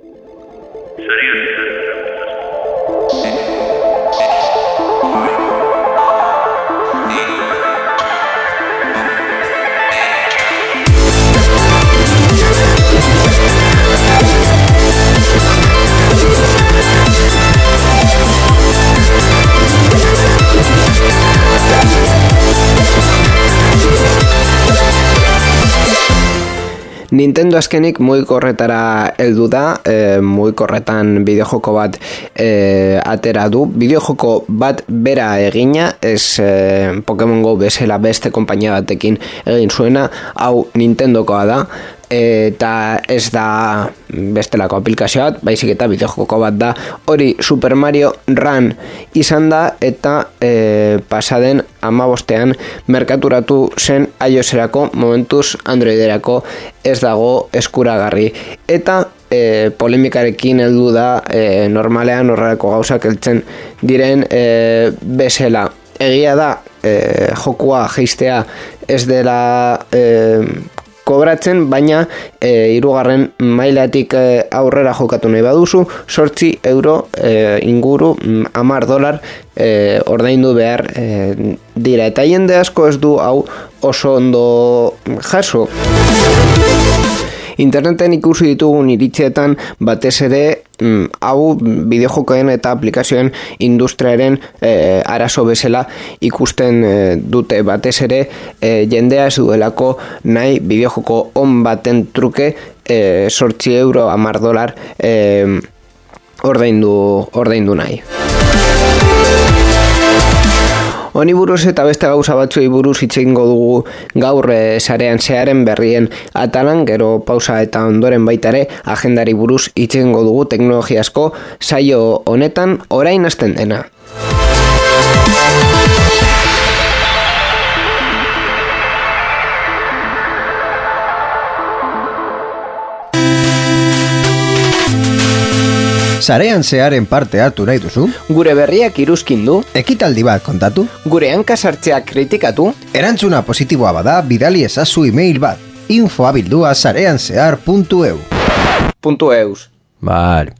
Seriously. Nintendo azkenik mugikorretara heldu da, e, mugikorretan bideojoko bat e, atera du. Bideojoko bat bera egina, ez e, Pokemon Go bezala beste konpainia batekin egin zuena, hau Nintendokoa da, eta ez da bestelako aplikazio bat, baizik eta bideojoko bat da. Hori Super Mario Run izan da eta e, pasaden amabostean merkaturatu zen iOS-erako momentuz Androiderako ez dago eskuragarri. Eta e, polemikarekin heldu da e, normalean horrelako gauzak heltzen diren e, bezela. Egia da e, jokua geistea ez dela e, kobratzen, baina e, irugarren mailatik e, aurrera jokatu nahi baduzu, sortzi euro e, inguru mm, amar dolar e, ordaindu behar e, dira. Eta jende asko ez du hau oso ondo jaso. Interneten ikusi ditugun iritzietan batez ere hau bideojokoen eta aplikazioen industriaren e, arazo bezala ikusten eh, dute batez ere e, jendea ez duelako nahi bideojoko on baten truke e, sortzi euro amar dolar e, ordaindu, ordaindu nahi. Honi buruz eta beste gauza batzuei buruz itxeingo dugu gaur e, sarean zearen berrien atalan, gero pausa eta ondoren baitare agendari buruz itxeingo dugu teknologiasko saio honetan orain hasten dena. Sarean zearen parte hartu nahi duzu? Gure berriak iruzkin du? Ekitaldi bat kontatu? Gure hankasartzeak kritikatu? Erantzuna positiboa bada bidali ezazu email bat. Infoabildua sarean zehar puntu eu. Puntu eus. Bale.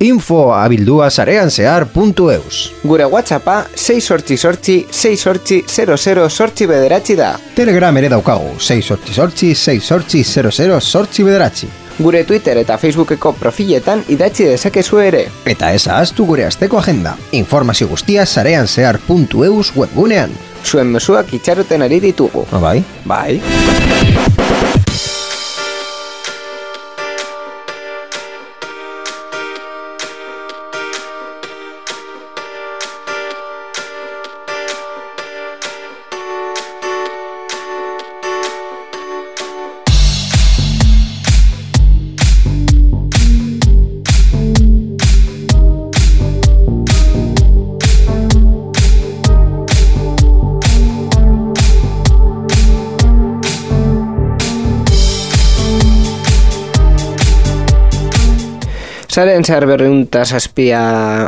Info abildua zarean zehar puntu eus. Gure whatsappa 6 sortzi sortzi 6 sortzi 00 sortzi bederatzi da. Telegram ere daukagu 6 sortzi sortzi 6 sortzi 00 sortzi bederatzi. Gure Twitter eta Facebookeko profiletan idatzi dezakezu ere. Eta ez ahaztu gure asteko agenda. Informazio guztia zarean zehar puntu eus webgunean. Zuen mesuak itxaroten ari ditugu. Ah, bai? Bai. Zehar berriunta zazpia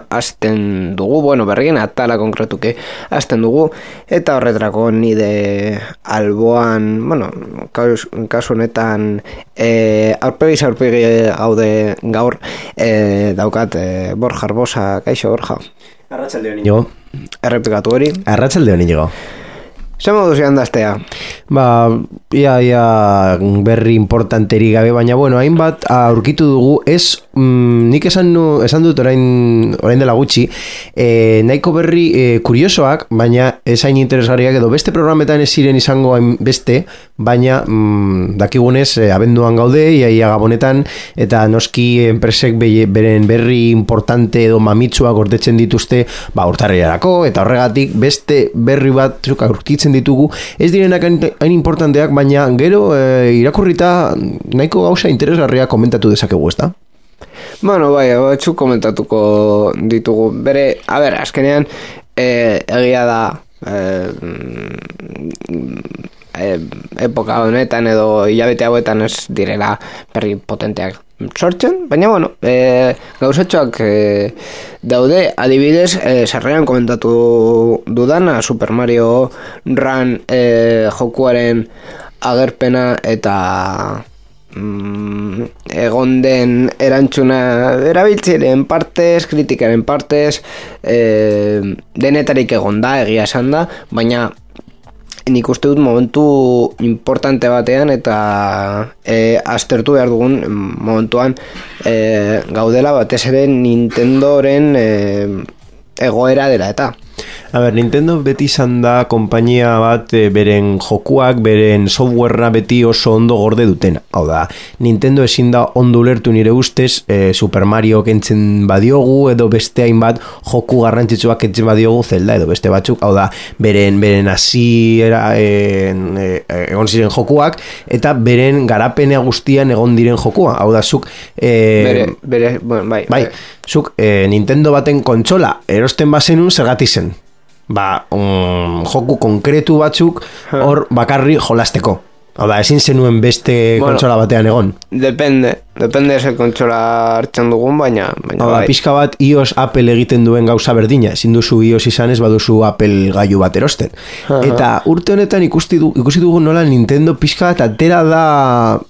azten dugu, bueno, berrien atala konkretuke azten dugu, eta horretrako nide alboan, bueno, kasu honetan, e, aurpegi zaurpegi gaude gaur, e, daukat, e, Borja Arbosa, kaixo, Borja. Arratxalde honi nigo. Errepikatu hori. Arratxalde honi. Zer modu zian daztea? Ba, ia, ia berri importanteri gabe, baina bueno, hainbat aurkitu dugu, ez, mm, nik esan, nu, esan dut orain, orain dela gutxi, e, nahiko berri e, kuriosoak, baina esain interesgarriak edo beste programetan ez ziren izango hain beste, baina mm, dakigunez, e, abenduan gaude, ia, ia gabonetan, eta noski enpresek be, beren berri importante edo mamitsua gordetzen dituzte, ba, urtarriarako, eta horregatik beste berri bat zuk aurkitzen ditugu, ez direnak hain importanteak, baina gero e, irakurrita nahiko gauza interesgarria komentatu dezakegu, ezta? Bueno, bai, batzu komentatuko ditugu. Bere, a ber, azkenean, e, egia da, e, e, epoka honetan edo hilabete hauetan ez direla berri potenteak sortzen, baina bueno, e, gauzatxoak e, daude, adibidez, e, sarrean komentatu dudana Super Mario Run e, jokuaren agerpena eta mm, egon den erantzuna erabiltzaileen partez, kritikaren partez, e, denetarik egon da, egia esan da, baina nik uste dut momentu importante batean eta e, aztertu behar dugun momentuan e, gaudela batez ere Nintendoren e, egoera dela eta. A ber, Nintendo beti izan da konpainia bat e, beren jokuak, beren softwarea beti oso ondo gorde dutena. Hau da, Nintendo ezin da ondo ulertu nire ustez e, Super Mario kentzen badiogu edo beste hainbat joku garrantzitsuak kentzen badiogu Zelda edo beste batzuk. Hau da, beren, beren hasiera e, e, egon ziren jokuak eta beren garapena guztian egon diren jokua. Hau da, zuk... E, bere, bere, bueno, bai, bai, zuk e, Nintendo baten kontsola erosten bazenun zergati zen ba, um, joku konkretu batzuk hor bakarri jolasteko. Hau da, ezin zenuen beste bueno, kontsola batean egon. Depende, depende ese kontsola hartzen dugun, baina... baina da, bai. pixka bat iOS Apple egiten duen gauza berdina. Ezin duzu iOS izan ez baduzu Apple gaiu bat erosten. Eta urte honetan ikusti, du, ikusi dugu nola Nintendo pixka bat atera da...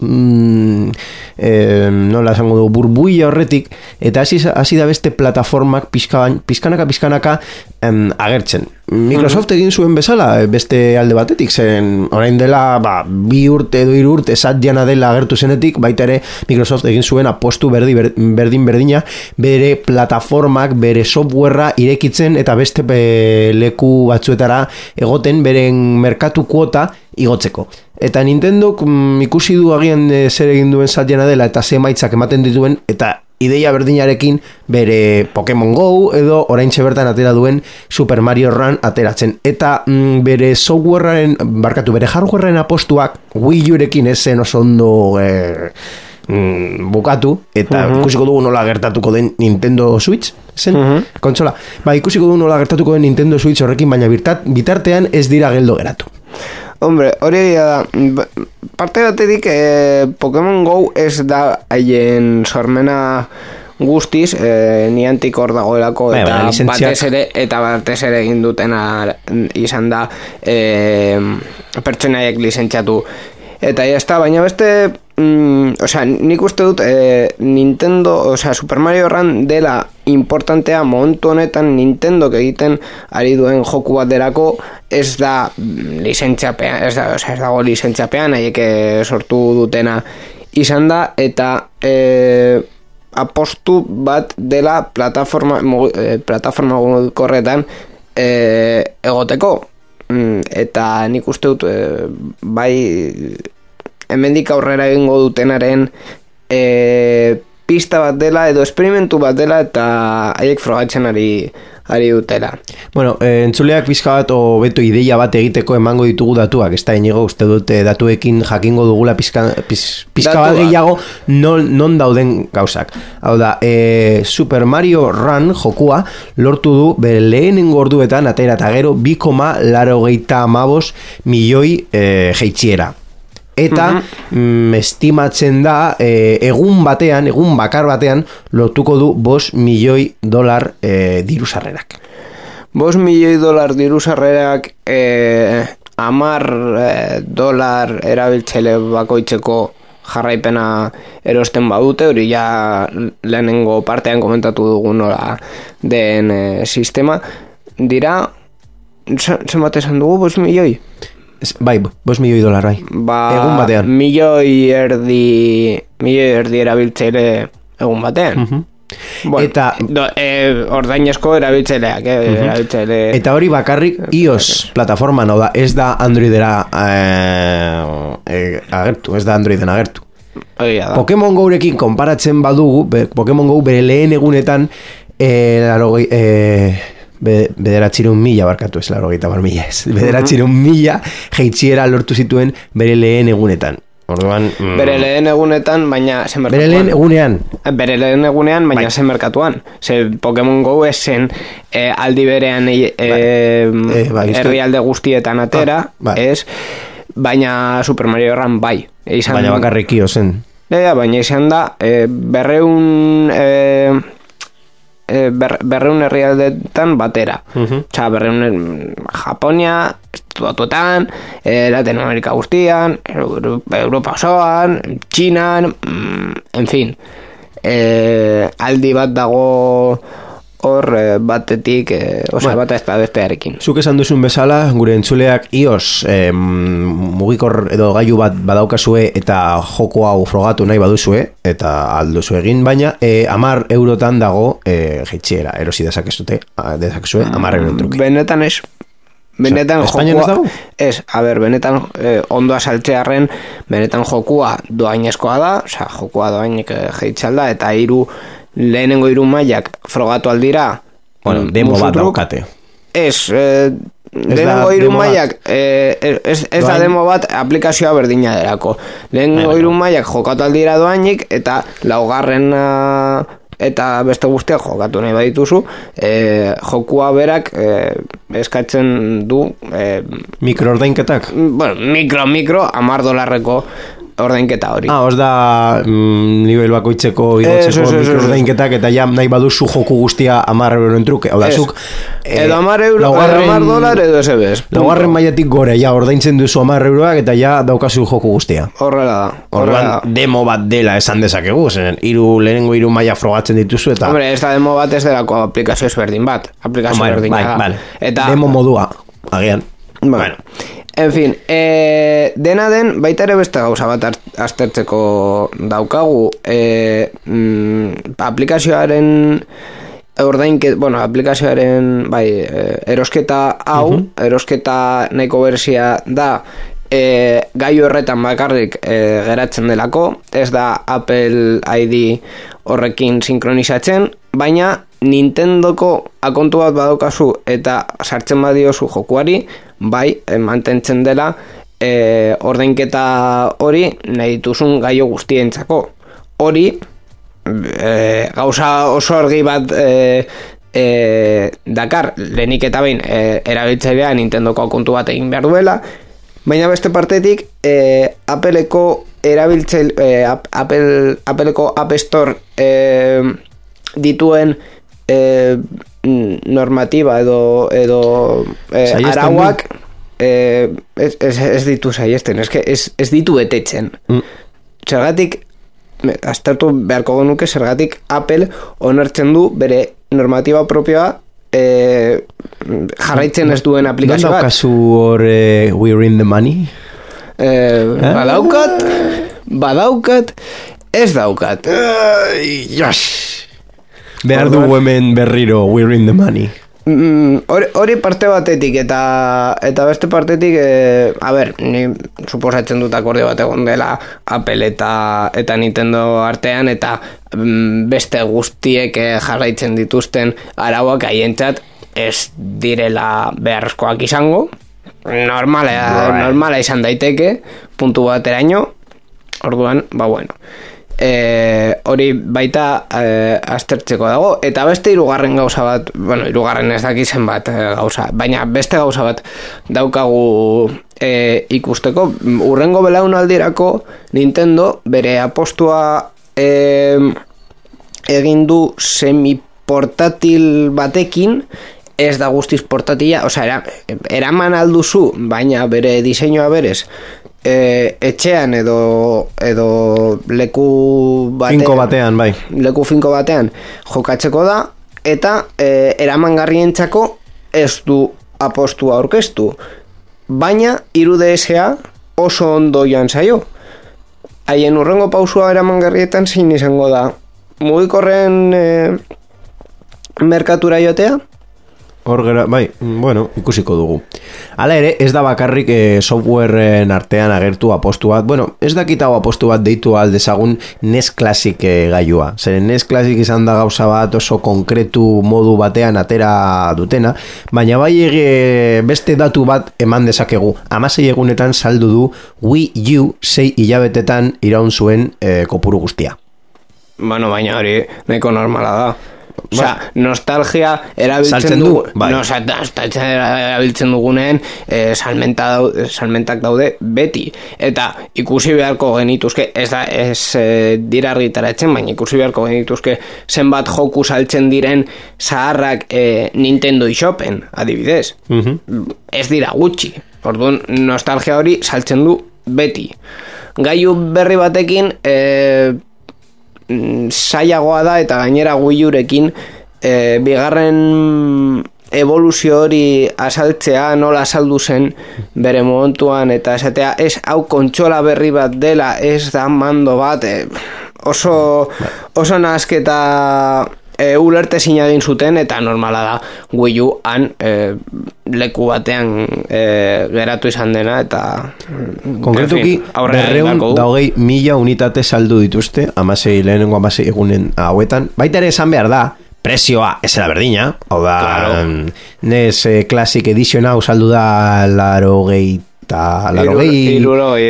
Mm, eh, nola esango du, burbuia horretik. Eta hasi hasi da beste plataformak pixka, pixkanaka pixkanaka em, agertzen. Microsoft egin zuen bezala, beste alde batetik, zen orain dela ba, bi urte edo hiru urte satjana dela agertu zenetik, baita ere Microsoft egin zuen apostu berdi, ber- berdin berdina, bere plataformak, bere softwarea irekitzen eta beste be, leku batzuetara egoten beren merkatu kuota igotzeko. Eta Nintendo mm, ikusi du agian e, zer egin duen satjana dela eta ze emaitzak ematen dituen eta ideia berdinarekin bere Pokemon Go edo oraintxe bertan atera duen Super Mario Run ateratzen. Eta mm, bere softwarearen, barkatu, bere hardwarearen apostuak Wii Urekin ez zen oso ondo eh, mm, bukatu eta ikusiko dugu nola gertatuko den Nintendo Switch zen kontsola. Ba, ikusiko dugu nola gertatuko den Nintendo Switch horrekin, baina birtat, bitartean ez dira geldo geratu. Hombre, hori egia da. Ba- Parte batetik, eh, Pokemon Go ez da haien sormena guztiz, eh, niantik hor dagoelako Bai, eta baina lizentziak- batez ere eta batez ere egin dutena izan da eh, pertsonaiek lizentziatu eta ya está, baina beste mm, osea, nik uste dut eh, Nintendo, osea, Super Mario Run dela importantea momentu honetan Nintendo egiten ari duen joku bat delako ez da lizentziapean, ez, da, osea, ez dago lizentziapean, haiek sortu dutena izan da, eta eh, apostu bat dela plataforma, mugi- eh, plataforma mugikorretan eh, egoteko. Mm, eta nik uste dut eh, bai hemendik aurrera egingo dutenaren eh, pista bat dela edo esperimentu bat dela eta haiek frogatzen ari ari dutela. Bueno, eh, entzuleak pizka bat o ideia bat egiteko emango ditugu datuak, ez da inigo uste dute datuekin jakingo dugula pizka, piz, pizka bat gehiago non, non dauden gauzak. Hau da, e, Super Mario Run jokua lortu du bere lehenengo orduetan atera eta gero 2,laurogeita amabos milioi e, jeitxiera. Eta mm, estimatzen da e, egun batean, egun bakar batean lortuko du bos milioi dolar e, diru sarrerak. Bos milioi dolar diru sarrerak eh, amar eh, dolar erabiltzaile bakoitzeko jarraipena erosten badute, hori ja lehenengo partean komentatu dugu nola den eh, sistema, dira, ze- zenbat esan dugu, bos milioi? Bai, bos milioi dolar, bai. Ba, Egun batean. Milioi erdi, milioi erdi erabiltzaile egun batean. Bueno, Eta- do, eh, ordainezko erabiltzaileak, eh, erabiltzaile... Eta hori bakarrik iOS plataforman, hau da, ez da Androidera eh, eh, agertu, ez da Androiden agertu. Da. Pokemon Go-rekin konparatzen badugu, Pokemon Go bere lehen egunetan eh, larogei, eh, be, bederatzireun mila barkatu ez larogeita bar mila ez. Bederatzireun mila jeitziera lortu zituen bere lehen egunetan. Orduan, mm, Bere lehen egunetan, baina zen bere lehen egunean. Bere lehen egunean, baina Bai. zen merkatuan. Ze Pokemon Go esen eh, aldi berean eh, Eh, bai, uste- herrialde guztietan atera, Ah, bai. ez? Baina Super Mario Run bai. Izan, Baina bakarrik iOSen. Ja, ja, baina izan da, e, berreun e, e, ber, berreun herrialdetan batera. Osea, berreun Japonia, estatuetan, e, Latinoamerika guztian, Euro- Europa osoan, Txinan, mm, en fin. E, aldi bat dago hor e, batetik, e, osea, bata ez da bestearekin. Zuk esan duzun bezala, gure entzuleak ios em, mugikor edo gailu bat badaukazue eta joko hau frogatu nahi baduzue, eta alduzu egin, baina e, amar eurotan dago e, jeitxiera, erosi dezakezute, dezakezue, amar euro truke. Benetan ez Benetan Espainian ez dago? Ez, a ber, benetan eh, ondo asaltzearren Benetan jokua doainezkoa da Osea, jokua doainek eh, jeitxalda Eta hiru lehenengo hiru mailak frogatu aldira Bueno, mm, demo bat daukate. Ez, eh, da lehenengo hiru mailak eh, ez, ez da demo bat aplikazioa berdina derako Lehenengo hiru mailak jokatu aldira doainik Eta laugarren ah, eta beste guztiak jokatu nahi badituzu eh, jokua berak eh, eskatzen du eh, Mikroordainketak? bueno, mikro, mikro, amar dolarreko ordainketa hori. Ah, os da mm, nivel bakoitzeko igotzeko ez. mikroordainketak eta ja nahi baduzu joku guztia amar euroren truke. Hau da, zuk... eh, edo amar euro, laugarren- edo amar dolar, edo ebes. Laugarren mailatik gore, ja, ordaintzen duzu amar euroak eta ja daukazu joku guztia. Horrela da. Horrela demo bat dela esan dezakegu, zen, iru, lehenengo hiru maila frogatzen dituzu eta... Hombre, ez da demo bat ez delako aplikazio ezberdin bat. Aplikazio Bueno, ezberdina bai, vale. Eta, Demo modua, agian. Bueno. En fin, e, dena den, baita ere beste gauza bat aztertzeko daukagu. E, mm, aplikazioaren ordainke, bueno, aplikazioaren bai, e, erosketa hau, erosketa nahiko berzia da e, gai horretan bakarrik e, geratzen delako, ez da Apple ID horrekin sinkronizatzen, baina Nintendoko akontu bat badaukazu eta sartzen badiozu jokuari, bai, e, mantentzen dela e, ordainketa hori nahi dituzun gaio guztientzako. Hori, e, gauza oso argi bat e, e, dakar, lehenik eta behin e, erabiltzailea Nintendoko kontu bat egin behar duela, baina beste partetik e, Appleko erabiltzail e, Ap- Apple, Appleko App Store e, dituen e, normativa edo, edo e, arauak e, ez, ez, ez ditu saiesten, que ez, ez ditu betetzen. Mm. Zergatik, aztertu beharko genuke zergatik Apple onartzen du bere normativa propioa e, jarraitzen ez duen aplikazio bat. daukazu hor eh, We're in the money? Eh, badaukat, badaukat, ez daukat. Yes! Behar dugu hemen berriro We're in the money. Mm, Hori hori parte batetik eta eta beste partetik e, a ber, ni suposatzen dut akorde bat egon dela Apple eta eta Nintendo artean eta mm, beste guztiek eh, jarraitzen dituzten arauak haientzat ez direla beharrezkoak izango. Normala, normala izan daiteke puntu bateraino. Orduan, ba bueno e, hori baita e, aztertzeko dago. Eta beste hirugarren gauza bat bueno, hirugarren ez dakizen bat e, gauza. Baina beste gauza bat daukagu e, ikusteko. Urrengo belaunaldirako Nintendo bere apostua e, egin du semiportatil batekin. Ez da guztiz portatila, osea, era, eraman alduzu, baina bere diseinua berez, e, etxean edo edo leku batean, Finko batean, bai. leku finko batean jokatzeko da eta e, eramangarrientzako ez du apostua aurkeztu. Baina 3DSa oso ondo joan zaio. Haien urrengo pausua eramangarrietan zein izango da? Mugikorren e, merkatura joatea Hor gera, bai, mm, bueno, ikusiko dugu. Hala ere, ez da bakarrik e, softwareen artean agertu apostu bat. Bueno, ez dakit hau apostu bat deitu aldezagun NES Classic e, gailua. Zeren NES Classic izan da gauza bat oso konkretu modu batean atera dutena, baina bai ege, beste datu bat eman dezakegu. Amasei egunetan saldu du Wii U sei hilabetetan iraun zuen e, kopuru guztia. Bueno, baina hori nahiko normala da. Osea, nostalgia erabiltzen du, bai. nostalgia erabiltzen dugunean eh, salmenta dau- salmentak daude beti. Eta ikusi beharko genituzke, ez da, ez eh, dira argitaratzen, baina ikusi beharko genituzke zenbat joku saltzen diren zaharrak eh, Nintendo eShopen, adibidez. Ez dira gutxi. Orduan, nostalgia hori saltzen du beti. Gaiu berri batekin, eh, mm, zailagoa da eta gainera guiurekin e, bigarren evoluzio hori asaltzea nola asaldu zen bere momentuan eta esatea ez hau kontsola berri bat dela ez da mando bat e, oso oso nasketa e, ulerte egin zuten eta normala da Wii U han e, leku batean e, geratu izan dena eta Konkretuki, aurrera egin berreun beharko du. da hogei mila unitate saldu dituzte, amasei lehenengo amasei egunen hauetan. Baita ere esan behar da, prezioa ez da berdina, hau da, Claro. nes eh, Classic Edition hau saldu da laro gehi eta laro gehi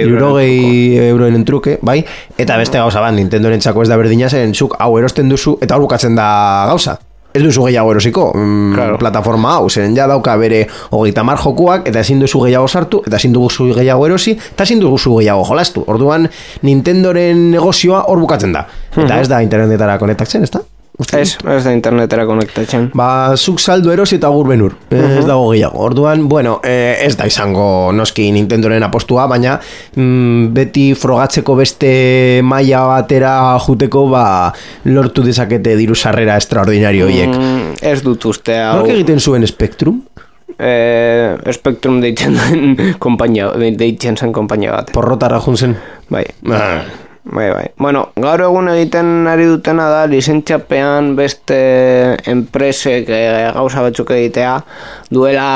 hirurogei euroen truke, bai? Eta beste gauza bat, Nintendo ez da berdina zen, zuk hau erosten duzu eta hor bukatzen da gauza. Ez duzu gehiago erosiko, mm, Claro. plataforma hau, zeren ja dauka bere hogeita mar jokuak, eta ezin duzu gehiago sartu, eta ezin duzu gehiago erosi, eta ezin duzu gehiago jolastu. Orduan, Nintendoren negozioa hor bukatzen da. Eta ez da internetara konektatzen, ez da? Ez, ez da internetera konektatzen. Ba, zuk saldo erosi eta gur benur. Ez dago gehiago. Orduan, bueno, eh, ez da izango noski Nintendoren apostua, baina mm, beti frogatzeko beste maila batera juteko, ba, lortu dezakete diru sarrera extraordinario hiek. Mm, ez dut uste hau Nork egiten zuen Spectrum? eh, Spectrum deitzen den kompainia, deitzen zen kompainia bat. Porrotara jun zen. Bai. Ah. Bai, bai. Bueno, gaur egun egiten ari dutena da lizentziapean beste enpresek eh, gauza batzuk egitea. Duela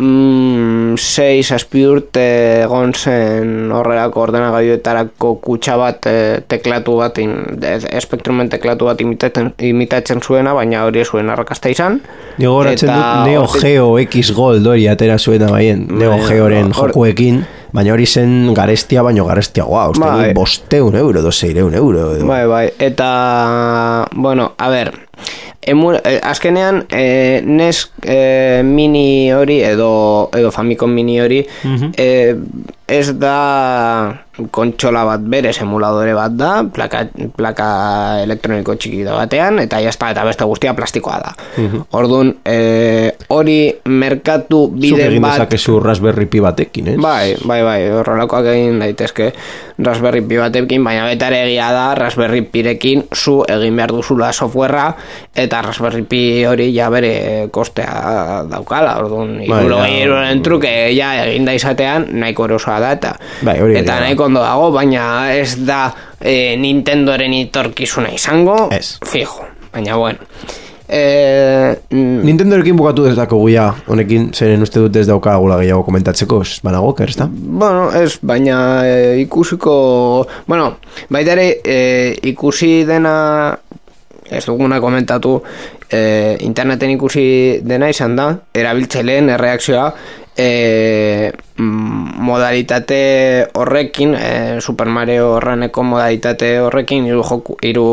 mm, sei zazpi urte egon zen horrelako ordenagailuetarako kutsa bat eh, teklatu bat in, Spectrumen teklatu bat imitatzen, imitatzen zuena baina hori zuen arrakasta izan. Nik goratzen dut Neo Geo X Gold hori atera zuena baien Neo Bai, Georen jokuekin Baina hori zen garestia baino garestiagoa Uste Bai. dut bosteun euro, doseireun euro edo. Bai, bai, eta, bueno, a ber, emu, eh, azkenean, eh, NES eh, mini hori edo, edo Famicom mini hori eh, ez da kontsola bat berez emuladore bat da, plaka, plaka elektroniko txiki da batean, eta jazta, eta beste guztia plastikoa da. Orduan, eh, hori merkatu Zuk bide egin bat... dezakezu Raspberry Pi batekin, eh? Bai, bai, bai, horrelakoak egin daitezke Raspberry Pi batekin, baina baita ere egia da Raspberry Pirekin zu egin behar duzula softwarea eta Raspberry Pi hori ja bere kostea daukala, orduan Bai, euroren truke ja egin da izatean nahiko erosoa da eta Bai, hori eta egia da. nahiko ondo dago, baina ez da eh, Nintendoren itorkizuna izango Ez. fijo, baina bueno mm, Nintendorekin bukatu ez dako guia honekin, zeren uste dut ez daukagula gehiago komentatzeko, ez banago, ez da? Bueno, ez, baina e, ikusiko... Bueno, baita ere e, ikusi dena... Ez duguna komentatu e, interneten ikusi dena izan da erabiltzaileen erreakzioa e, modalitate horrekin e, Super Mario horreneko modalitate horrekin hiru joku hiru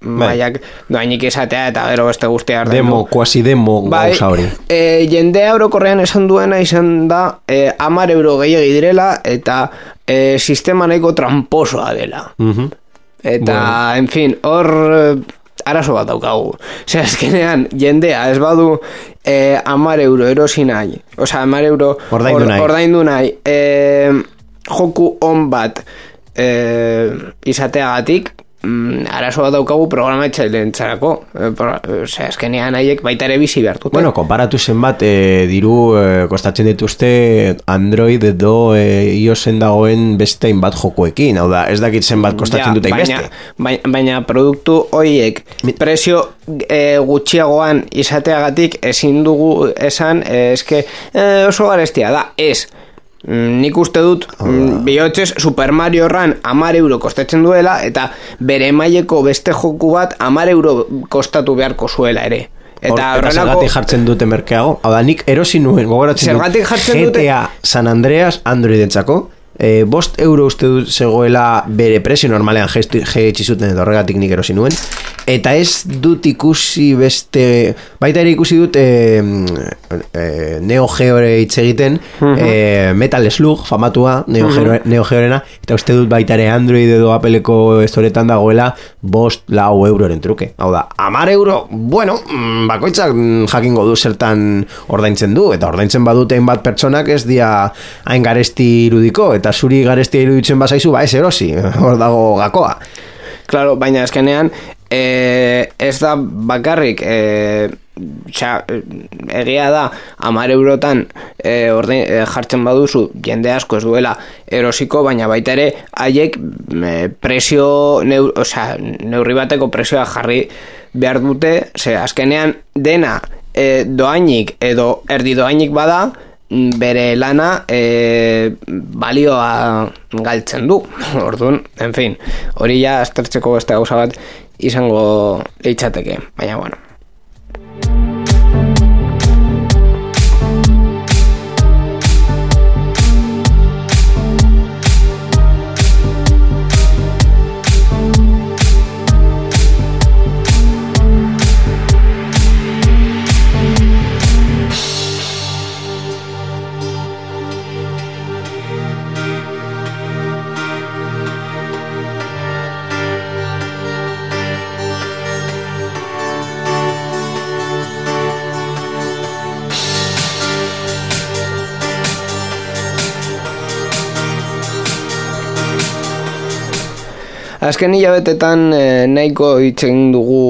mailak doainik izatea eta gero beste guztia ordaindu. Demo, quasi demo gauza hori. E, jendea orokorrean esan duena izan da e, amar euro gehiagi direla eta e, sistema nahiko tramposoa dela. Mhm. Eta, en fin, hor arazo bat daukagu. Osea, azkenean, jendea ez badu eh, amar euro erosi nahi. Osea, amar euro Ordaindu nahi. ordaindu nahi. Eh, joku on bat eh, izateagatik, mm, arazo daukagu programatzaileen txarako. Eh, pro- Osea, azkenean haiek baita ere bizi behar dute. Bueno, konparatu zenbat e, diru e, kostatzen dituzte Android edo e, iOSen dagoen beste bat jokuekin, hau da, ez dakit zenbat kostatzen dute baina, beste. baina, baina produktu horiek prezio e, gutxiagoan izateagatik ezin dugu esan e, eske e, oso garestia da, ez Mm, nik uste dut mm, bihotzez Super Mario Run amar euro kostatzen duela eta bere maileko beste joku bat amar euro kostatu beharko zuela ere eta eta zergatik jartzen dute merkeago. Hau da, nik erosi nuen, gogoratzen dut, Zergatik jartzen dute? GTA San Andreas Androidentzako, e, bost euro uste dut zegoela bere prezio normalean zuten edo horregatik nik erosi nuen eta ez dut ikusi beste baita ere ikusi dut e, e, Neo Geore hitz egiten e, Metal Slug famatua Neo, Geo, Neo Georena eta uste dut baita ere Android edo Appleko estoretan dagoela bost lau euroren truke. Hau da, amar euro, bueno mm, bakoitzak jakingo du zertan ordaintzen du, eta ordaintzen badute bat pertsonak ez dia hain garesti irudiko, eta zuri garesti iruditzen bazaizu, ba ez erosi, hor dago gakoa. Claro, baina eskenean e, ez da bakarrik e, xa, egia da amar eurotan e, orde, e, jartzen baduzu jende asko ez duela erosiko baina baita ere haiek e, presio neur, oza, neurri bateko presioa jarri behar dute ze azkenean dena e, doainik edo erdi doainik bada bere lana e, balioa galtzen du. Orduan, en fin, hori ja aztertzeko beste gauza bat izango leitzateke, baina bueno. Azken hilabetetan e, nahiko hitzen dugu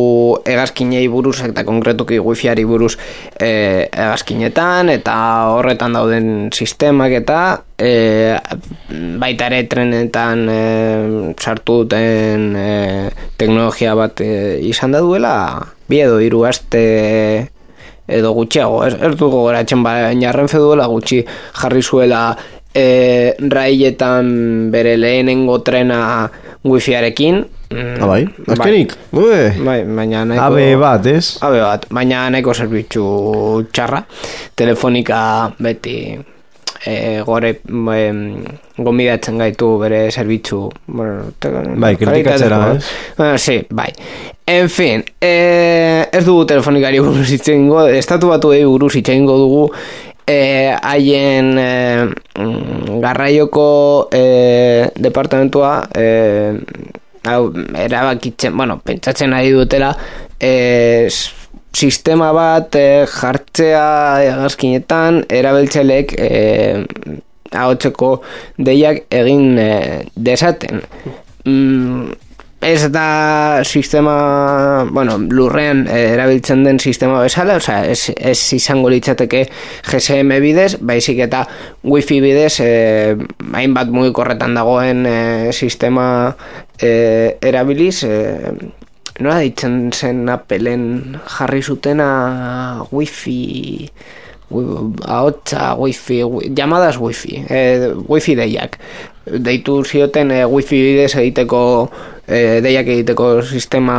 egazkinei buruz eta konkretuki wifiari buruz e, egazkinetan eta horretan dauden sistemak eta e, baita ere trenetan e, sartu duten e, teknologia bat e, izan da duela bi edo hiru aste edo gutxiago, ez, ez dugu goratzen baina renfe duela gutxi jarri zuela e, railetan bere lehenengo trena wifiarekin mm, bai, azkenik? bai, bai, baina nahiko Abe bat, ez? Abe bat, baina nahiko zerbitzu txarra. Telefonika beti e, gore e, gombidatzen gaitu bere zerbitzu bueno, te, bai, kritikatzera, ez? Bueno, sí, bai. En fin, e, ez dugu telefonikari buruz itxengo, estatu batu egin buruz itxengo dugu eh, haien eh, garraioko eh, departamentua eh, hau, erabakitzen, bueno, pentsatzen ari dutela eh, sistema bat eh, jartzea egazkinetan erabiltzelek eh, ahotzeko deiak egin eh, desaten mm, ez da sistema, bueno, lurrean eh, erabiltzen den sistema bezala, osea, ez, ez izango litzateke GSM bidez, baizik eta wifi bidez, eh, hainbat mugikorretan dagoen eh, sistema eh, erabiliz, eh, nola ditzen zen apelen jarri zutena wifi ahotsa wifi, llamadas wifi, eh, wifi deiak. Deitu zioten eh, wifi bidez egiteko eh, deiak egiteko sistema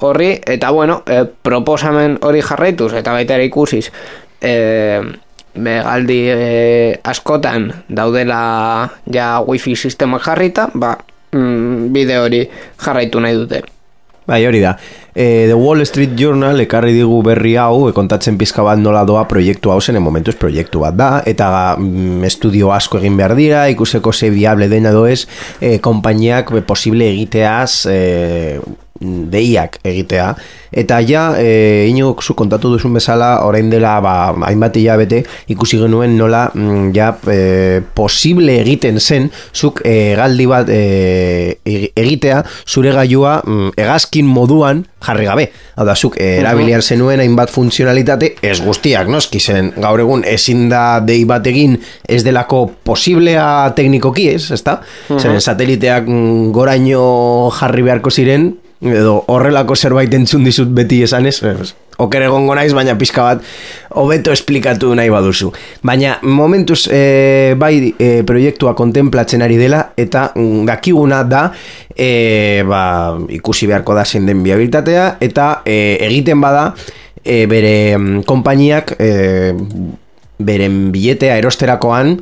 horri, eta bueno, eh, proposamen hori jarraituz, eta baita ere ikusiz, eh, begaldi eh, askotan daudela ja wifi sistema jarrita, ba, mm, bide hori jarraitu nahi dute. Bai, hori da. E, The Wall Street Journal ekarri digu berri hau, e, kontatzen pizka bat nola doa proiektu hau zen, momentuz proiektu bat da, eta mm, estudio asko egin behar dira, ikuseko ze viable dena doez, e, konpainiak posible egiteaz e, deiak egitea. Eta ja e, inok zu kontatu duzun bezala orain dela ba, hainbat hilabete ikusi genuen nola mm, ja e, posible egiten zen zuk e, galdi bat e, egitea zure gailua mm, egazkin moduan jarri gabe. Hau da zuk e, erabilian zenuen hainbat funtzionalitate ez guztiak noski zen. Gaur egun ezin da dei bat egin ez delako posiblea teknikoki ez, ezta? Uh Zeren sateliteak mm, goraino jarri beharko ziren edo horrelako zerbait entzun dizut beti esanez, oker egongo naiz, baina pizka bat hobeto esplikatu nahi baduzu. Baina momentuz e, bai e, proiektua kontemplatzen ari dela eta mm, dakiguna da e, ba, ikusi beharko da zen den biabilitatea eta e, egiten bada e, bere mm, konpainiak e, beren biletea erosterakoan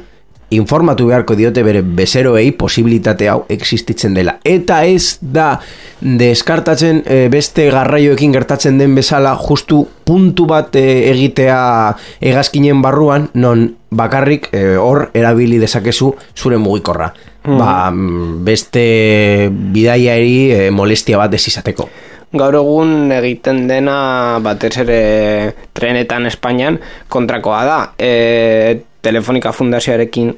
informatu beharko diote bere bezeroei posibilitate hau existitzen dela. Eta ez da deskartatzen e, beste garraioekin gertatzen den bezala justu puntu bat e, egitea hegazkinen barruan, non bakarrik e, hor erabili dezakezu zure mugikorra. Ba, mm, beste bidaiari e, molestia bat ez izateko. Gaur egun egiten dena batez ere trenetan Espainian kontrakoa da. E, Telefonika Fundazioarekin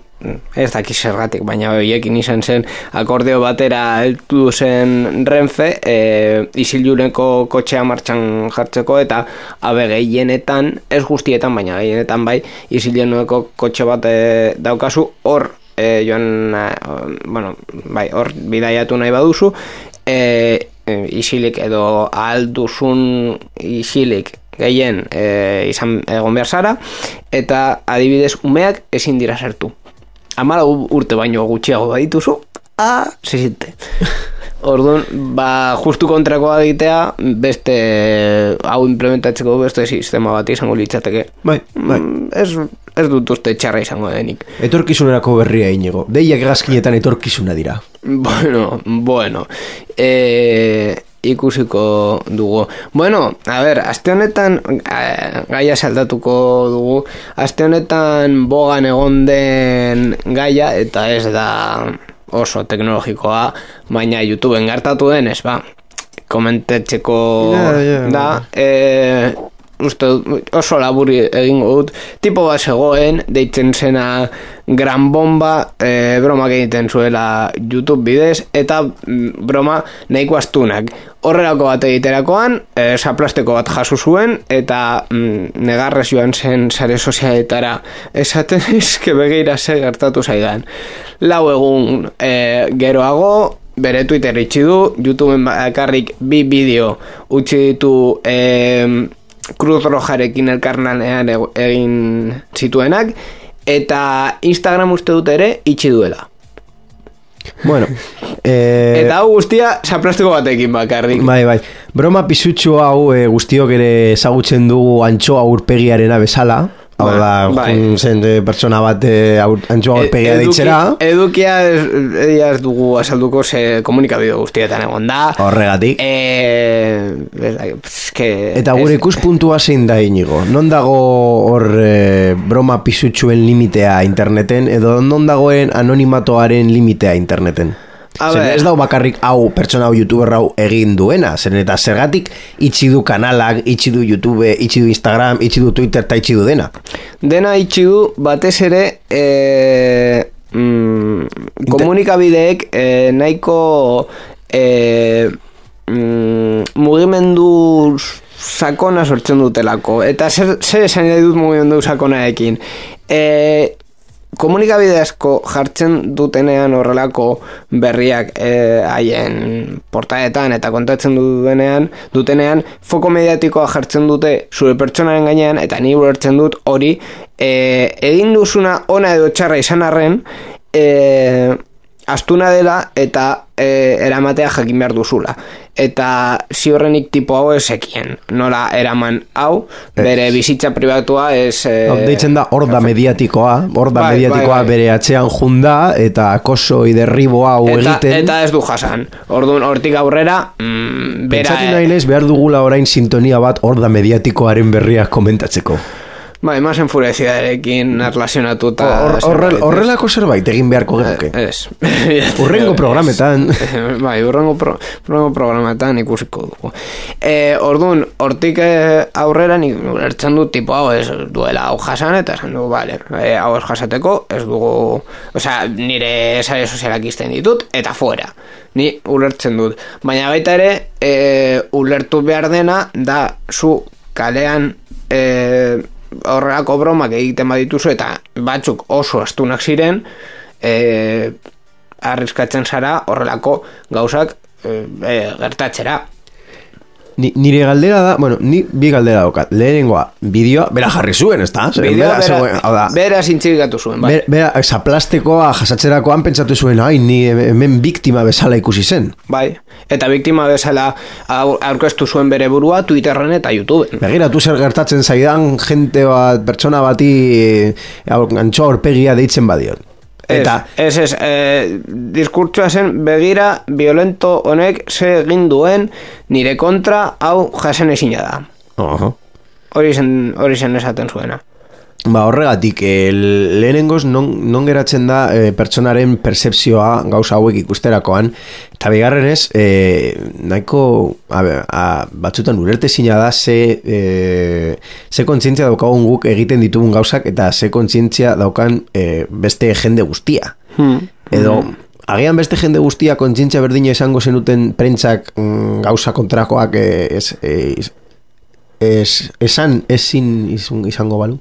ez daki zergatik, baina hoiekin izan zen akordeo batera heldu zen Renfe e, isilureko kotxea martxan jartzeko eta abe gehienetan, ez guztietan, baina gehienetan bai, isilureko kotxe bat e, daukazu. Hor e, joan, bueno, bai, hor bidaiatu nahi baduzu e, e, isilik edo alduzun isilik gehien e, izan egon behar zara eta adibidez umeak ezin dira sartu amala urte baino gutxiago badituzu a, zizite Orduan, ba, justu kontrakoa egitea, beste hau implementatzeko beste sistema bat izango litzateke. Bai, bai. Mm, Ez, ez dut uste txarra izango denik. Etorkizunerako berria inigo. Deiak egazkinetan etorkizuna dira. Bueno, bueno. E, ikusiko dugu. Bueno, a ber, aste honetan gaia saldatuko dugu. Aste honetan bogan egon den gaia eta ez da oso teknologikoa, baina YouTubeen gertatu denez, ba, komentatzeko Ja, ja. da, e, uste oso laburi egingo dut, tipo bat zegoen, deitzen zena gran bomba, e, bromak egiten zuela YouTube bidez, eta mm, broma nahiko astunak. Horrelako bat egiterakoan, e, zaplasteko bat jaso zuen, eta mm, negarrez joan zen sare sozialetara esaten eske begira ze gertatu zaidan. Lau egun e, geroago, bere Twitter itxi du, YouTubeen bakarrik bi bideo utzi ditu e, Cruz Rojarekin elkarnanean ego- egin zituenak, eta Instagram uste dut ere itxi duela. Bueno, eh, Eta hau guztia zaplastiko batekin bakarrik. Bai, bai. Broma pisutxu hau e, guztiok ere ezagutzen dugu antxoa aurpegiarena bezala. Hau Bai, da, bai. jun zen pertsona bat e, aur, antxoa aurpegia Eduki- deitzera. Edukia ez, dugu azalduko ze komunikabide guztietan egon da. Horregatik. Eh, da, eske, Eta gure ikuspuntua zein da inigo? Non dago hor e, broma pisutxuen limitea interneten edo non dagoen anonimatoaren limitea interneten? Zer, ez dau bakarrik hau pertsona hau youtuber hau egin duena, zen eta zergatik itxi du kanalak, itxi du YouTube, itxi du Instagram, itxi du Twitter eta itxi du dena. Dena itxi du batez ere e, mm, komunikabideek e, nahiko e, mm, mugimendu sakona sortzen dutelako. Eta zer, zer esan nahi dut mugimendu sakonaekin e, komunikabide asko jartzen dutenean horrelako berriak eh, haien portaetan eta kontatzen dutenean, dutenean foko mediatikoa jartzen dute zure pertsonaren gainean eta ni ulertzen dut hori eh, egin duzuna ona edo txarra izan arren eh, astuna dela eta e, eramatea jakin behar duzula. Eta ziurrenik tipo hau esekien. Nola eraman hau, bere bizitza pribatua ez... E, Hau deitzen da horda mediatikoa, horda Bai, mediatikoa bai, bai. bere atzean junda eta akoso iderribo hau eta, egiten. eta ez du jasan. Orduan, hortik aurrera, mm, bera... Pentsatu nahi naiz behar dugula orain sintonia bat horda mediatikoaren berriak komentatzeko. Bai, más enfurecidarekin erlazionatuta... Hor- horrel- zerbait, Horrelako zerbait egin beharko genuke. Ez. Urrengo programetan. bai, urrengo, pro, urrengo programetan ikusiko dugu. E, orduan, hortik eh, aurrera nik ulertzen dut tipo hau ez duela hau jasan eta esan du, bale, e, hau ez jasateko, ez dugu, osea, nire sare sozialak izten ditut, eta fuera. Ni ulertzen dut. Baina baita ere, e, ulertu behar dena da zu kalean e, horrelako bromak egiten badituzu eta batzuk oso astunak ziren, e, arriskatzen zara horrelako gauzak e, e, gertatzera. Ni, nire galdera da, bueno, ni bi galdera daukat. Lehenengoa, bideoa, bera jarri zuen, ez da? Zeren Bideo bera, zegoen, hau da, bera, bera zintzilikatu zuen, bai. Ber, bera, zaplastekoa jasatzerakoan pentsatu zuen, ai, ni hemen biktima bezala ikusi zen. Bai, eta biktima bezala aur- aurkeztu zuen bere burua Twitterren eta YouTubeen. Begiratu zer gertatzen zaidan jente bat, pertsona bati eh, antxoa aurpegia deitzen badiot. Eta Ez, ez, eh, diskurtsoa zen begira violento honek ze egin duen nire kontra hau jasen ezina da. Oho. Hori zen, hori zen esaten zuena. Ba, horregatik, eh, lehenengoz non, non geratzen da eh, pertsonaren percepzioa gauza hauek ikusterakoan, eta bigarrenez, eh, nahiko a, a, batzutan urerte zina da ze, eh, ze kontzientzia daukagun guk egiten ditugun gauzak eta ze kontzientzia daukan eh, beste jende guztia. Hmm. Edo, agian beste jende guztia kontzientzia berdina izango zenuten prentzak mm, gauza kontrakoak ez, ez, ez, esan ezin izango balu?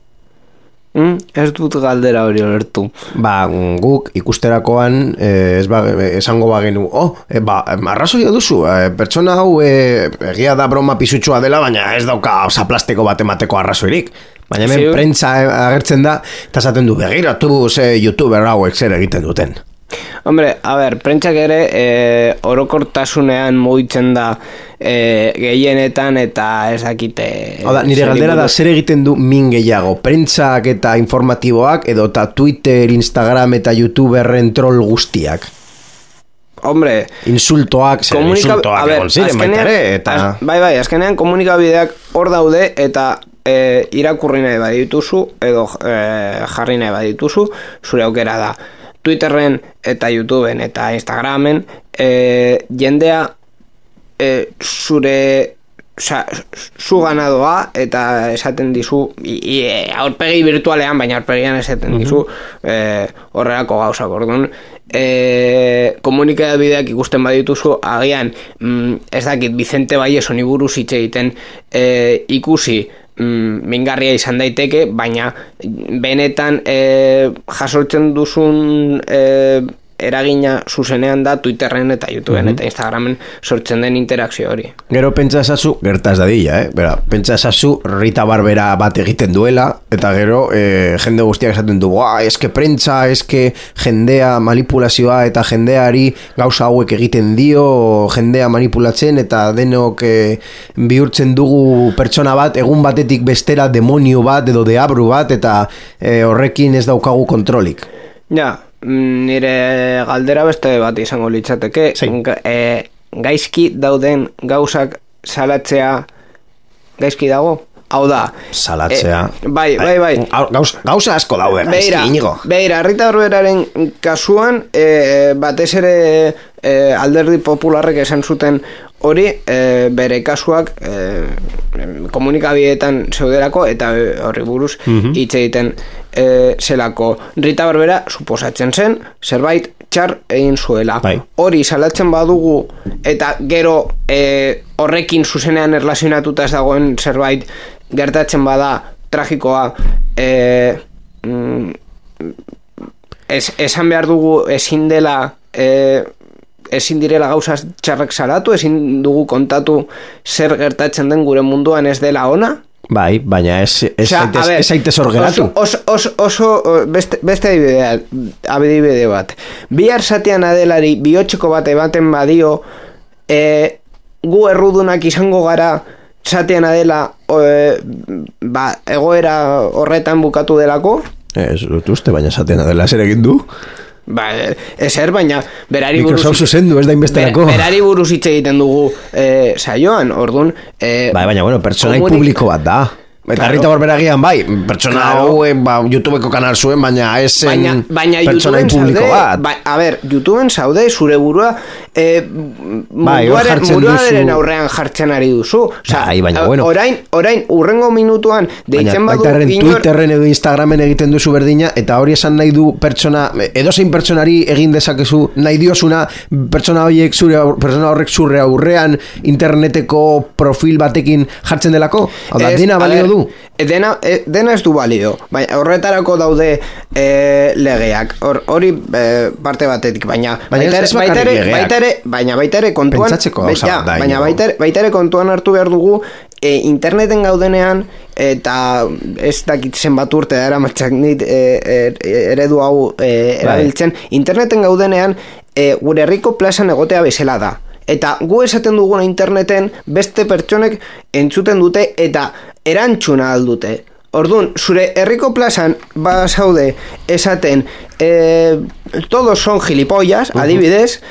Mm, ez dut galdera hori olertu. Ba, guk ikusterakoan eh, ez ba, esango bagenu, oh, eh, ba, arrazoia duzu, eh, pertsona hau eh, egia da broma pisutsua dela, baina ez dauka osaplasteko bat emateko arrazoirik. Baina hemen prentza agertzen da, eta esaten du, begiratu ze youtuber hauek zer egiten duten. Hombre, a ber, prentsak ere e, orokortasunean mugitzen da e, gehienetan eta ez dakite... Hau da, nire galdera da zer egiten du min gehiago, prentzak eta informatiboak, edo eta Twitter, Instagram eta YouTuberren troll guztiak. Hombre, Insultoak, zer komunika... insultoak a ber, egon ziren baita ere, eta... az- bai, bai, azkenean komunikabideak hor daude eta e, irakurri nahi badituzu edo e, jarri nahi badituzu, zure aukera da. Twitterren eta YouTubeen eta Instagramen e, jendea e, zure Osa, zu ganadoa eta esaten dizu i, i, aurpegi virtualean, baina aurpegian esaten dizu e, horrelako gauzak orduan e, komunikabideak ikusten badituzu agian mm, ez dakit Vicente Baieso ni buruz hitz egiten e, ikusi mm, mingarria izan daiteke, baina benetan e, jasotzen duzun e, eragina zuzenean da Twitterren eta YouTubeen eta Instagramen sortzen den interakzio hori. Gero pentsa esazu, gertaz dadila, eh? Bera, pentsa esazu Rita Barbera bat egiten duela, eta gero eh, jende guztiak esaten du, "Buah, eske prentza, eske jendea manipulazioa eta jendeari gauza hauek egiten dio, jendea manipulatzen eta denok eh, bihurtzen dugu pertsona bat, egun batetik bestera demonio bat edo deabru bat, eta eh, horrekin ez daukagu kontrolik. Ja, mm, nire galdera beste bat izango litzateke? Ga- e, gaizki dauden gauzak salatzea gaizki dago? Hau da, Salatzea. E, bai, bai, bai. Gauza, gauza asko daude, Beira, inigo. beira, Rita Barberaren kasuan, e, batez ere e, alderdi popularrek esan zuten hori, e, bere kasuak e, komunikabideetan zeuderako eta horri buruz hitz egiten e, zelako. Rita Barbera suposatzen zen, zerbait txar egin zuela. Bai. Hori salatzen badugu eta gero e, horrekin zuzenean erlazionatuta ez dagoen zerbait gertatzen bada tragikoa e, mm, es, esan behar dugu ezin dela e, ezin direla gauza txarrak salatu, ezin dugu kontatu zer gertatzen den gure munduan ez dela ona. Bai, baina ez, ez, Osea, zaitez, a ber, ez zaitez hor geratu. Oso, oso, oso, beste, beste adibide bat. Bihar zatean adelari bihotxeko bat ematen badio, e, gu errudunak izango gara zatean adela e, ba, egoera horretan bukatu delako, Ez dut uste, baina esaten dela zer egin du. Ba, ezer, baina berari buruz... Microsoft zuzendu, ez da inbesterako. Ber- berari buruz hitz egiten dugu e, saioan, orduan... E, Bai, baina, bueno, pertsonai komunik- publiko bat da. Eta Claro. Rita Barbera gian, bai, pertsona Claro. hau, eh, ba, YouTubeko kanal zuen, baina ez zen Baina, baina YouTubeen publiko bat. ba, a ber, YouTubeen zaude zure burua e, Bai, munduaren, munduaren aurrean jartzen ari duzu. Osea, Bai, baina bueno. Orain, orain, urrengo minutuan, Baina deitzen badu baita erren inor... Twitterren edo Instagramen egiten duzu berdina eta hori esan nahi du pertsona edozein pertsonari egin dezakezu nahi diosuna pertsona horiek zure pertsona horrek zure aurrean interneteko profil batekin jartzen delako? Hau da, dena balio ber, du? e, Dena, e, dena ez du balio, baina horretarako daude e, legeak, Hor- hori e, parte batetik, baina Baina ez- ez bakarrik baita ere, legeak. baita ere, baina baita ere kontuan, baina Iñigo. baita ere, baita ere kontuan hartu behar dugu e, interneten gaudenean eta ez dakit zenbat urte dara nit e, e, eredu hau e, erabiltzen, interneten gaudenean e, gure herriko plazan egotea bezala da. Eta gu esaten duguna interneten beste pertsonek entzuten dute eta erantzuna aldute. Orduan, zure herriko plazan ba zaude esaten eh, todos son gilipollas, adibidez,